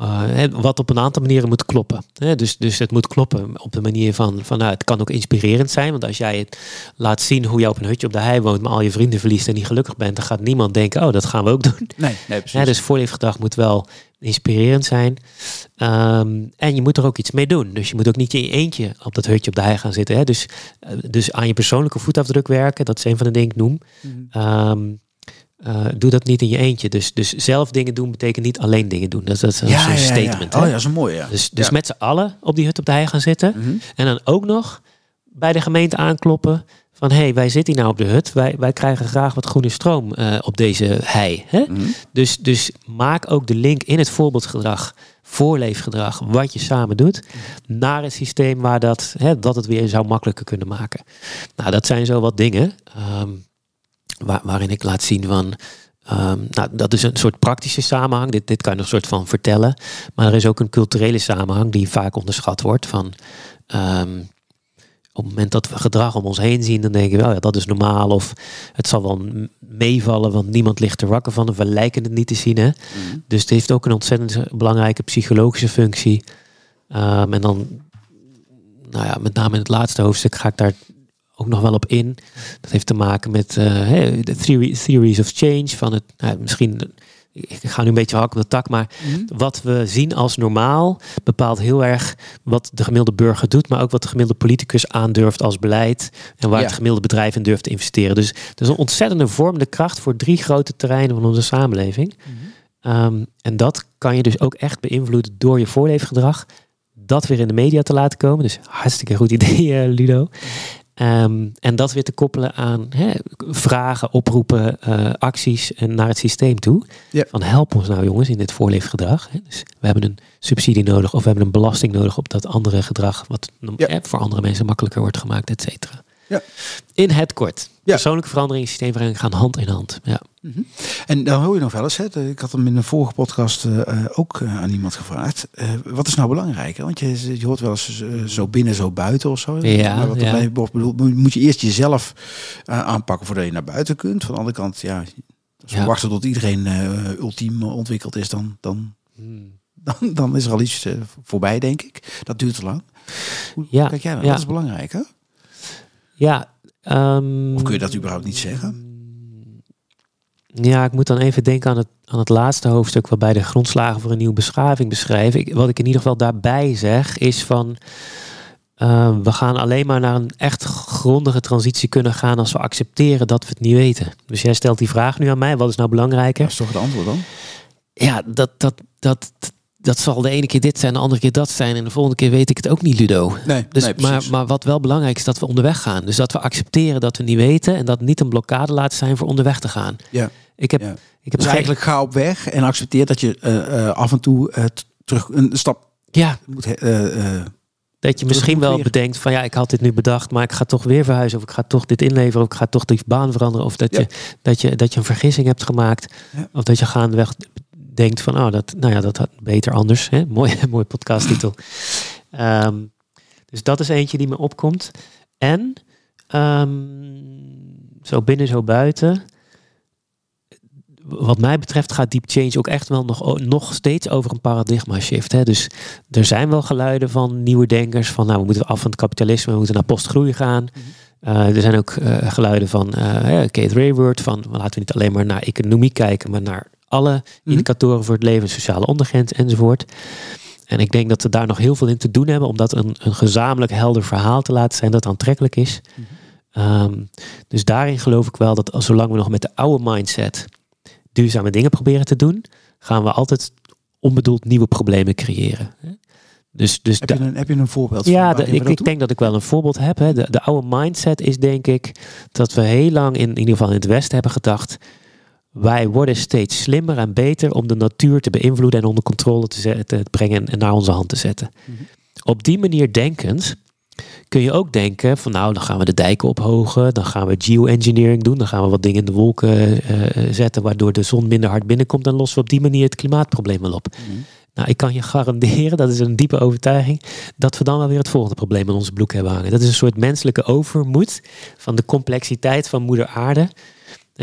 hè, wat op een aantal manieren moet kloppen. Hè, dus, dus het moet kloppen op de manier van, van nou, het kan ook inspirerend zijn. Want als jij het laat zien hoe je op een hutje op de hei woont, maar al je vrienden verliest en niet gelukkig bent, dan gaat niemand denken, oh, dat gaan we ook doen. Nee, nee, precies. Dus voorleefgedrag moet wel inspirerend zijn. Ehm, en je moet er ook iets mee doen. Dus je moet ook niet in je eentje op dat hutje op de hei gaan zitten. Hè? Dus, eh, dus aan je persoonlijke voetafdruk werken, dat is een van de dingen die ik noem. Mhm. Ehm, eh, doe dat niet in je eentje. Dus, dus zelf dingen doen betekent niet alleen dingen doen. Dat, dat is een ja, ja, ja. statement. Oh hè? ja, dat is een mooie. Ja. Dus, dus Ja. met z'n allen op die hut op de hei gaan zitten. Mhm. En dan ook nog bij de gemeente aankloppen. Van hé, hey, wij zitten hier nou op de hut. Wij, wij krijgen graag wat groene stroom eh, op deze hei. Hè? Mhm. Dus, dus maak ook de link in het voorbeeldgedrag, voorleefgedrag, wat je samen doet, naar het systeem waar dat, hè, dat het weer zou makkelijker kunnen maken. Nou, dat zijn zo wat dingen ehm, waar, waarin ik laat zien van. ehm, nou, dat is een soort praktische samenhang. Dit, dit kan je nog een soort van vertellen. Maar er is ook een culturele samenhang die vaak onderschat wordt. Van, ehm, op het moment dat we gedrag om ons heen zien, dan denken we, oh ja, dat is normaal. Of het zal wel meevallen, want niemand ligt er wakker van. Of we lijken het niet te zien. Hè? Mhm. Dus het heeft ook een ontzettend belangrijke psychologische functie. Ehm, en dan nou ja, met name in het laatste hoofdstuk ga ik daar ook nog wel op in. Dat heeft te maken met uh, de theory, theories of change. Van het, nou, misschien, ik ga nu een beetje hakken op de tak, maar Mhm. wat we zien als normaal bepaalt heel erg wat de gemiddelde burger doet, maar ook wat de gemiddelde politicus aandurft als beleid en waar Ja. het gemiddelde bedrijf in durft te investeren. Dus dat is een ontzettende vormende kracht voor drie grote terreinen van onze samenleving. Ehm, en dat kan je dus ook echt beïnvloeden door je voorleefgedrag. Dat weer in de media te laten komen. Dus hartstikke goed idee, eh, Ludo. Ehm, en dat weer te koppelen aan hè, vragen, oproepen, eh, acties en naar het systeem toe. Van help ons nou jongens in dit voorleefgedrag. Hè. Dus we hebben een subsidie nodig of we hebben een belasting nodig op dat andere gedrag. Wat voor andere mensen makkelijker wordt gemaakt, et cetera. Ja. In het kort. Ja. Persoonlijke verandering en systeemverandering gaan hand in hand. Ja. En dan hoor je nog wel eens, hè, ik had hem in een vorige podcast eh, eh, ook eh, aan iemand gevraagd. wat is nou belangrijk? Hè? Want je, je hoort wel eens zo binnen, zo buiten of zo. Ja, maar wat ja. erbij moet- je eerst jezelf aanpakken voordat je naar buiten kunt. Van de andere kant, ja, als we Ja. wachten tot iedereen ultiem ontwikkeld is, dan, dan, Hmm. dan, dan is er al iets voorbij, denk ik. Dat duurt te lang. Hoe Ja, kijk jij nou? ja. Dat is belangrijk, hè? Ja. ehm, Of kun je dat überhaupt niet zeggen? Ja, ik moet dan even denken aan het, aan het laatste hoofdstuk waarbij de grondslagen voor een nieuwe beschaving beschrijven. Ik, wat ik in ieder geval daarbij zeg is van eh, we gaan alleen maar naar een echt grondige transitie kunnen gaan als we accepteren dat we het niet weten. Dus jij stelt die vraag nu aan mij, wat is nou belangrijker? Dat is toch het antwoord dan? Ja, dat, dat, dat, dat zal de ene keer dit zijn, de andere keer dat zijn en de volgende keer weet ik het ook niet, Ludo. Nee, Dus, nee, maar, maar wat wel belangrijk is, dat we onderweg gaan. Dus dat we accepteren dat we niet weten en dat niet een blokkade laten zijn voor onderweg te gaan. Ja. Ik heb, Ja. ik heb Dus eigenlijk ga op weg en accepteer dat je eh, eh, af en toe t- terug een stap ja, moet. dat je misschien wel bedenkt van ja, ik had dit nu bedacht, maar ik ga toch weer verhuizen of ik ga toch dit inleveren of ik ga toch die baan veranderen of dat, Ja. je, dat, je, dat je een vergissing hebt gemaakt Ja. of dat je gaandeweg denkt van oh, dat, nou ja, dat had beter anders. Hè? [LAUGHS] Mooi, mooi podcasttitel. Ehm, dus dat is eentje die me opkomt. En ehm, zo binnen, zo buiten. Wat mij betreft gaat Deep Change ook echt wel nog, nog steeds over een paradigma shift. Hè? Dus er zijn wel geluiden van nieuwe denkers van nou, we moeten af van het kapitalisme, we moeten naar postgroei gaan. Uh, er zijn ook uh, geluiden van uh, Kate Raworth van laten we niet alleen maar naar economie kijken, maar naar alle indicatoren voor het leven, sociale ondergrens enzovoort. En ik denk dat we daar nog heel veel in te doen hebben om dat een, een gezamenlijk helder verhaal te laten zijn dat aantrekkelijk is. Mm -hmm. um, dus daarin geloof ik wel dat zolang we nog met de oude mindset duurzame dingen proberen te doen, gaan we altijd onbedoeld nieuwe problemen creëren. Dus, dus heb, je een, heb je een voorbeeld? Ja, de, ik, ik denk dat ik wel een voorbeeld heb. Hè. De, de oude mindset is denk ik dat we heel lang in, in ieder geval in het Westen hebben gedacht. Wij worden steeds slimmer en beter om de natuur te beïnvloeden en onder controle te, te brengen en naar onze hand te zetten. Mm -hmm. Op die manier denkend kun je ook denken van nou, dan gaan we de dijken ophogen, dan gaan we geoengineering doen, dan gaan we wat dingen in de wolken uh, zetten waardoor de zon minder hard binnenkomt en lossen we op die manier het klimaatprobleem wel op. Mm -hmm. Nou, ik kan je garanderen, dat is een diepe overtuiging, dat we dan wel weer het volgende probleem in onze broek hebben hangen. Dat is een soort menselijke overmoed van de complexiteit van moeder aarde.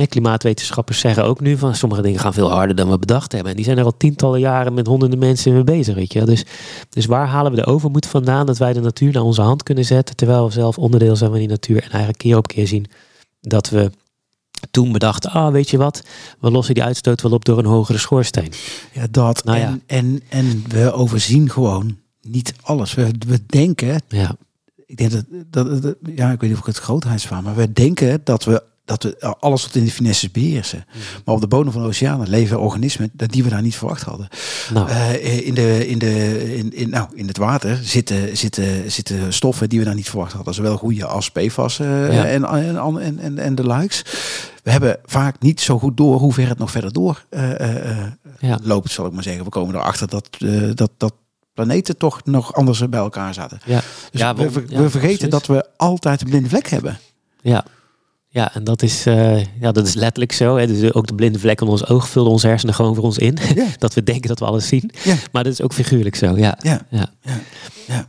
Klimaatwetenschappers zeggen ook nu van sommige dingen gaan veel harder dan we bedacht hebben. En die zijn er al tientallen jaren met honderden mensen mee bezig. Weet je? Dus, dus waar halen we de overmoed vandaan dat wij de natuur naar onze hand kunnen zetten, terwijl we zelf onderdeel zijn van die natuur en eigenlijk keer op keer zien dat we toen bedachten, ah, weet je wat, we lossen die uitstoot wel op door een hogere schoorsteen. Ja, dat. Nou, en, ja. En, en we overzien gewoon niet alles. We, we denken, ja. ik denk dat, dat, dat, ja, ik weet niet of ik het grootheidsvaar, maar we denken dat we dat we alles tot in de finesses beheersen. Mm. Maar op de bodem van de oceanen leven organismen die we daar niet verwacht hadden. Nou. Uh, in, de, in, de, in, in, nou, in het water zitten, zitten, zitten stoffen die we daar niet verwacht hadden. Zowel goede als PFAS uh, ja. en, en, en, en, en de likes. We hebben vaak niet zo goed door hoe ver het nog verder door uh, ja. loopt, zal ik maar zeggen. We komen erachter dat, dat, dat planeten toch nog anders bij elkaar zaten. Ja. Dus ja, we, we, we vergeten precies. dat we altijd een blinde vlek hebben. Ja, ja, en dat is, uh, ja, dat is letterlijk zo. Hè. Dus ook de blinde vlek in ons oog vullen onze hersenen gewoon voor ons in. Ja. [LAUGHS] dat we denken dat we alles zien. Ja. Maar dat is ook figuurlijk zo, ja. Ja, ja. ja.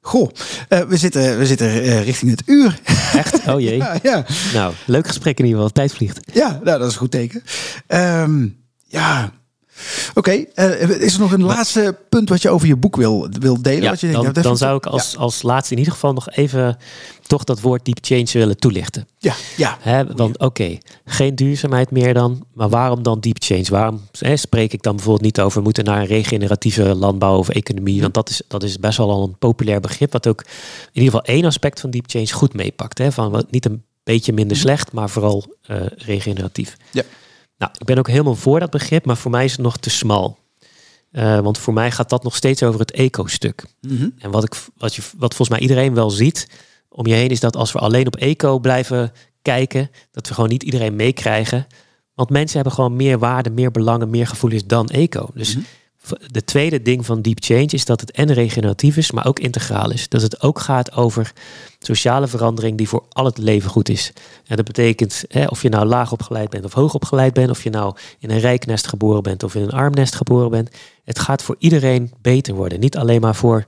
Goh, uh, we zitten, we zitten uh, richting het uur. [LAUGHS] Echt? Oh jee. ja, ja. Nou, leuk gesprek in ieder geval. Tijd vliegt. Ja, nou, dat is een goed teken. Um, ja, Oké, eh, is er nog een laatste punt wat je over je boek wil, wil delen? Ja, wat je dan, denkt, nou, dan dat zou ik als, als laatste in ieder geval nog even toch dat woord deep change willen toelichten. Ja, ja. Want oké, geen duurzaamheid meer dan, maar waarom dan deep change? Waarom hè, spreek ik dan bijvoorbeeld niet over moeten naar een regeneratieve landbouw of economie? Want dat is, dat is best wel al een populair begrip, wat ook in ieder geval één aspect van deep change goed meepakt. Van wat, niet een beetje minder slecht, maar vooral eh, regeneratief. Ja. Nou, ik ben ook helemaal voor dat begrip, maar voor mij is het nog te smal. Eh, want voor mij gaat dat nog steeds over het eco-stuk. Mhm. En wat, ik, wat, je, wat volgens mij iedereen wel ziet om je heen, is dat als we alleen op eco blijven kijken, dat we gewoon niet iedereen meekrijgen. Want mensen hebben gewoon meer waarde, meer belangen, meer gevoelens dan eco. Dus v- de tweede ding van deep change is dat het en regeneratief is, maar ook integraal is. Dat het ook gaat over sociale verandering die voor al het leven goed is. En dat betekent, hè, of je nou laag opgeleid bent of hoog opgeleid bent, of je nou in een rijk nest geboren bent of in een arm nest geboren bent, het gaat voor iedereen beter worden. Niet alleen maar voor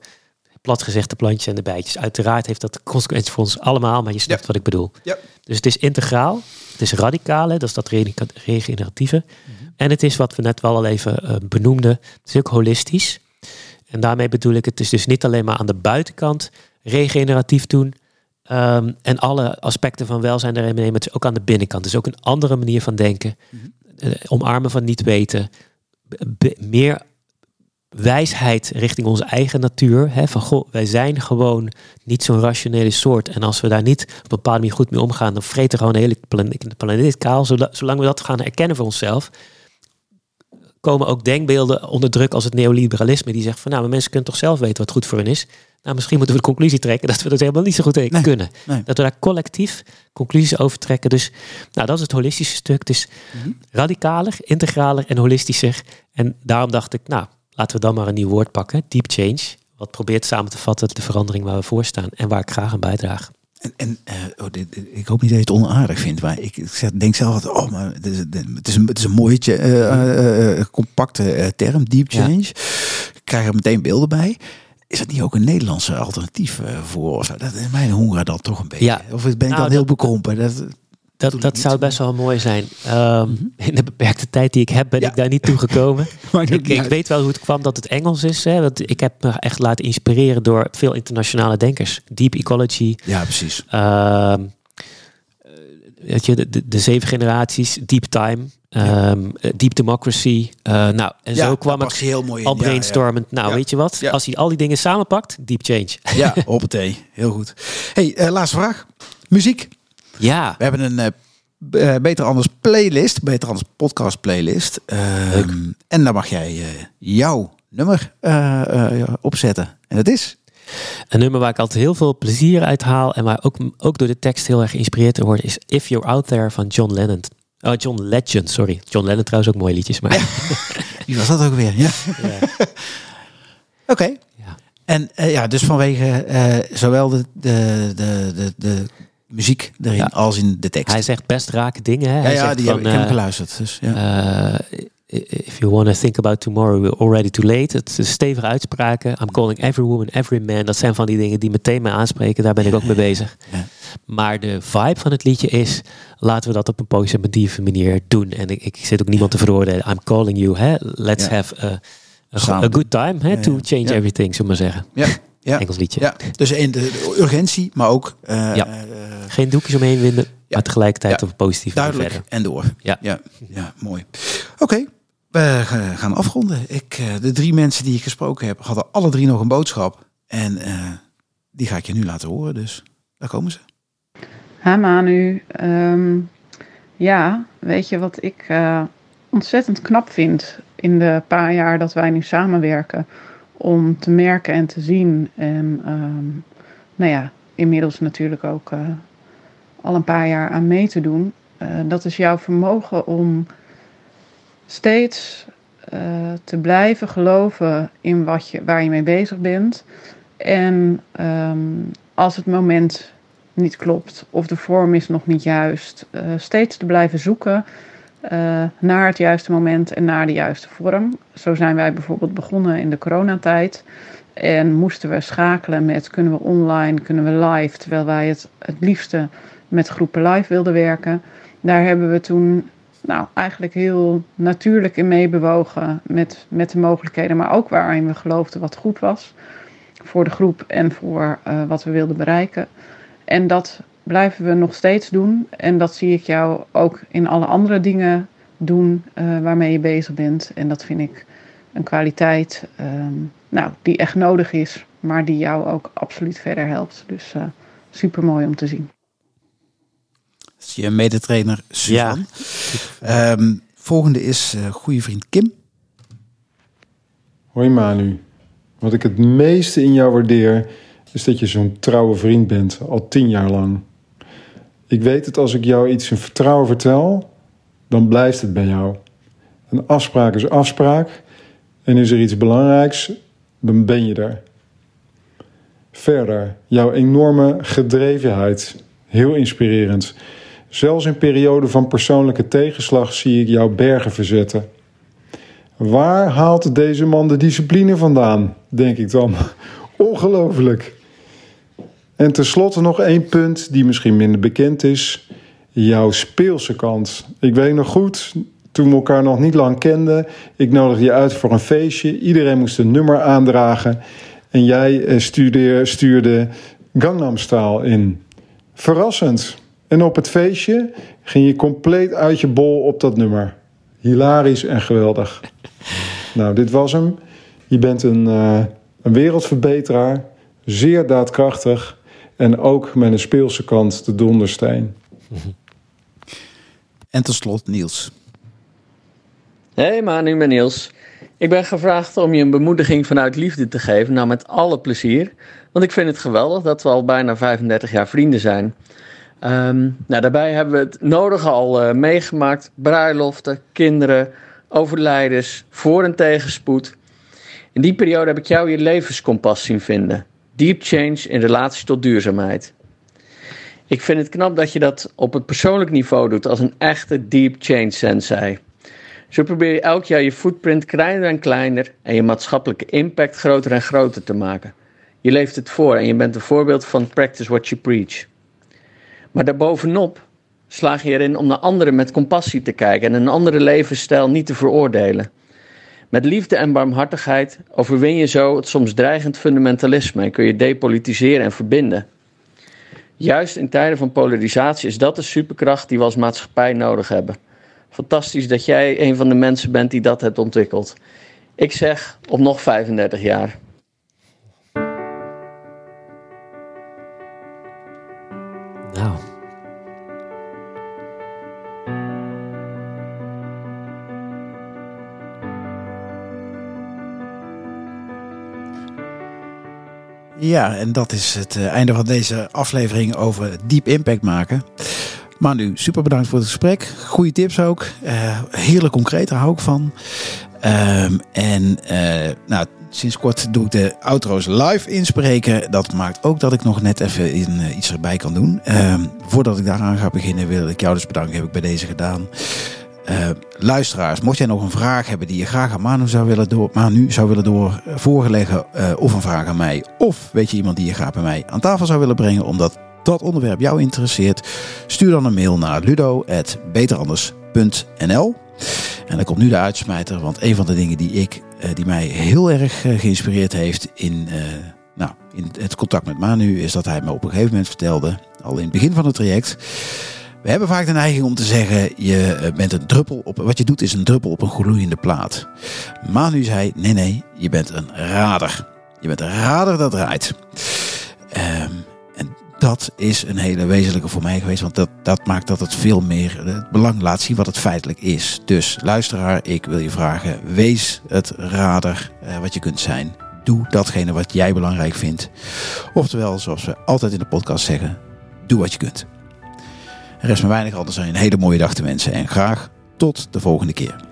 plat gezegd de plantjes en de bijtjes. Uiteraard heeft dat consequenties voor ons allemaal, maar je snapt Ja. wat ik bedoel. Ja. Dus het is integraal, het is radicaal, hè, dat is dat re- regeneratieve. En het is wat we net wel al even eh, benoemden, het is ook holistisch. En daarmee bedoel ik, het is dus niet alleen maar aan de buitenkant regeneratief doen. Ehm, en alle aspecten van welzijn daarin nemen. Het is ook aan de binnenkant. Het is ook een andere manier van denken. Eh, omarmen van niet weten. Meer wijsheid richting onze eigen natuur. Hè, van goh, wij zijn gewoon niet zo'n rationele soort. En als we daar niet op een bepaalde manier goed mee omgaan, dan vreten gewoon de hele planeet, kaal. Zola- Zolang we dat gaan erkennen voor onszelf, komen ook denkbeelden onder druk als het neoliberalisme. Die zegt van nou, maar mensen kunnen toch zelf weten wat goed voor hen is. Nou, misschien moeten we de conclusie trekken dat we dat helemaal niet zo goed Nee, kunnen. nee. Dat we daar collectief conclusies over trekken. Dus nou, dat is het holistische stuk. Is Mhm. radicaler, integraler en holistischer. En daarom dacht ik, nou, laten we dan maar een nieuw woord pakken. Deep change. Wat probeert samen te vatten de verandering waar we voor staan. En waar ik graag aan bijdraag. En, en eh, oh, dit, ik hoop niet dat je het onaardig vindt, maar ik, ik denk zelf altijd, oh, maar het is, het is een, het is een mooie, eh, eh, eh, compacte eh, term, deep Ja. change. Ik krijg er meteen beelden bij. Is dat niet ook een Nederlandse alternatief eh, voor? Dat is mijn honger dan toch een beetje. Ja. Of ben ik Nou, dan heel bekrompen? Dat, Dat, dat zou best wel mooi zijn. Mhm. In de beperkte tijd die ik heb, ben Ja. ik daar niet toe gekomen. [LAUGHS] Ook ik, ik weet wel hoe het kwam dat het Engels is. Hè, want ik heb me echt laten inspireren door veel internationale denkers. Deep ecology, Ja, precies. Ehm, eh, weet je, de, de, de zeven generaties, Deep Time, ehm, eh, Deep Democracy. eh, nou, en ja, zo kwam ik heel mooi in. al ja. brainstormend. Nou, weet je wat? Ja. Als hij al die dingen samenpakt, Deep Change. [LAUGHS] Ja, hoppatee. Heel goed. hey, eh, laatste vraag. Muziek. Ja, We hebben een Beter Anders playlist. Beter Anders podcast playlist. Ehm, en daar mag jij jouw nummer opzetten. En dat is... een nummer waar ik altijd heel veel plezier uit haal en waar ook, ook door de tekst heel erg geïnspireerd te worden is If You're Out There van John Lennon. Oh, John Legend, sorry. John Lennon trouwens ook mooie liedjes, maar [LAUGHS] Wie was dat ook weer? Ja. ja. [LAUGHS] Oké. Ja. En eh, ja, dus vanwege eh, zowel de, de, de, de, de muziek erin Ja. als in de tekst. hij zegt best rake dingen. Hè? ja, Hij ja, die van, heb, ik heb eh, geluisterd. Dus, ja. Uh, if you want to think about tomorrow, we're already too late. Het is stevige uitspraken. I'm calling every woman, every man. Dat zijn van die dingen die meteen mij aanspreken. Daar ben ik ook mee bezig. Ja. Maar de vibe van het liedje is... laten we dat op een positieve manier doen. En ik, ik zit ook niemand te veroordelen. I'm calling you. Hè? Let's Ja. have a, a, good time hè? To change everything, zullen we maar zeggen. ja. Ja. Engels liedje. ja, dus in de, urgentie, maar ook eh, Ja. eh, Geen doekjes omheen winden, maar tegelijkertijd op een positieve manier duidelijk verder. en door. Ja. ja, ja mooi. Oké, we ga- gaan afronden. Ik, eh, de drie mensen die ik gesproken heb, hadden alle drie nog een boodschap. En eh, die ga ik je nu laten horen, dus daar komen ze. Ha Manu, Ehm, ja, weet je wat ik eh, ontzettend knap vind in de paar jaar dat wij nu samenwerken? Om te merken en te zien en ehm, nou ja, inmiddels natuurlijk ook al een paar jaar aan mee te doen. Dat is jouw vermogen om steeds eh, te blijven geloven in wat je, waar je mee bezig bent. En ehm, als het moment niet klopt of de vorm is nog niet juist, eh, steeds te blijven zoeken eh, naar het juiste moment en naar de juiste vorm. Zo zijn wij bijvoorbeeld begonnen in de coronatijd en moesten we schakelen met kunnen we online, kunnen we live, terwijl wij het het liefste met groepen live wilden werken. Daar hebben we toen nou, eigenlijk heel natuurlijk in meebewogen met, met de mogelijkheden, maar ook waarin we geloofden wat goed was voor de groep en voor uh, wat we wilden bereiken. En dat blijven we nog steeds doen. En dat zie ik jou ook in alle andere dingen doen uh, waarmee je bezig bent. En dat vind ik een kwaliteit um, nou, die echt nodig is, maar die jou ook absoluut verder helpt. Dus uh, super mooi om te zien. Dat je medetrainer Suzanne. Ja. Um, volgende is uh, goede vriend Kim. Hoi Manu. Wat ik het meeste in jou waardeer, is dat je zo'n trouwe vriend bent, al tien jaar lang. Ik weet het als ik jou iets in vertrouwen vertel, dan blijft het bij jou. Een afspraak is afspraak en is er iets belangrijks, dan ben je er. Verder, jouw enorme gedrevenheid, heel inspirerend. Zelfs in perioden van persoonlijke tegenslag zie ik jou bergen verzetten. Waar haalt deze man de discipline vandaan? Denk ik dan. [LAUGHS] Ongelooflijk. En tenslotte nog één punt die misschien minder bekend is. Jouw speelse kant. Ik weet nog goed, toen we elkaar nog niet lang kenden. Ik nodigde je uit voor een feestje. Iedereen moest een nummer aandragen. En jij eh, stuurde, stuurde Gangnam in. Verrassend. En op het feestje ging je compleet uit je bol op dat nummer. Hilarisch en geweldig. [LAUGHS] Nou, dit was hem. Je bent een, uh, een wereldverbeteraar. Zeer daadkrachtig. En ook met een speelse kant de dondersteen. [LAUGHS] En tot slot Niels. Hey Manu, ik ben Niels. Ik ben gevraagd om je een bemoediging vanuit liefde te geven. Nou, met alle plezier. Want ik vind het geweldig dat we al bijna 35 jaar vrienden zijn. Um, nou, daarbij hebben we het nodige al uh, meegemaakt. Bruiloften, kinderen, overlijdens, voor- en tegenspoed. In die periode heb ik jou je levenskompas zien vinden. Deep change in relatie tot duurzaamheid. Ik vind het knap dat je dat op het persoonlijk niveau doet als een echte deep change sensei. Zo probeer je elk jaar je footprint kleiner en kleiner en je maatschappelijke impact groter en groter te maken. Je leeft het voor en je bent een voorbeeld van practice what you preach. Maar daarbovenop slaag je erin om naar anderen met compassie te kijken en een andere levensstijl niet te veroordelen. Met liefde en barmhartigheid overwin je zo het soms dreigend fundamentalisme en kun je depolitiseren en verbinden. Juist in tijden van polarisatie is dat de superkracht die we als maatschappij nodig hebben. Fantastisch dat jij een van de mensen bent die dat hebt ontwikkeld. Ik zeg op nog 35 jaar. Ja, en dat is het uh, einde van deze aflevering over Deep Impact maken. Manu, super bedankt voor het gesprek. Goede tips ook. Uh, heerlijk concreet, daar hou ik van. Um, en uh, nou, sinds kort doe ik de outro's live inspreken. Dat maakt ook dat ik nog net even in, iets erbij kan doen. Um, voordat ik daaraan ga beginnen, wil ik jou dus bedanken. Heb ik bij deze gedaan. Uh, luisteraars, mocht jij nog een vraag hebben die je graag aan Manu zou willen, door, Manu zou willen door voorgeleggen, uh, of een vraag aan mij, of weet je iemand die je graag bij mij aan tafel zou willen brengen, omdat dat onderwerp jou interesseert, stuur dan een mail naar ludo.beteranders.nl. En dan komt nu de uitsmijter, want een van de dingen die, ik, die mij heel erg geïnspireerd heeft in, nou, in het contact met Manu, is dat hij me op een gegeven moment vertelde, al in het begin van het traject. We hebben vaak de neiging om te zeggen: je bent een druppel op. Wat je doet is een druppel op een gloeiende plaat. Manu zei: nee, nee, je bent een rader. Je bent een rader dat draait. Um, en dat is een hele wezenlijke voor mij geweest, want dat, dat maakt dat het veel meer het belang laat zien wat het feitelijk is. Dus luisteraar, ik wil je vragen: wees het rader uh, wat je kunt zijn. Doe datgene wat jij belangrijk vindt. Oftewel, zoals we altijd in de podcast zeggen: doe wat je kunt. Er rest me weinig anders dan een hele mooie dag te wensen en graag tot de volgende keer.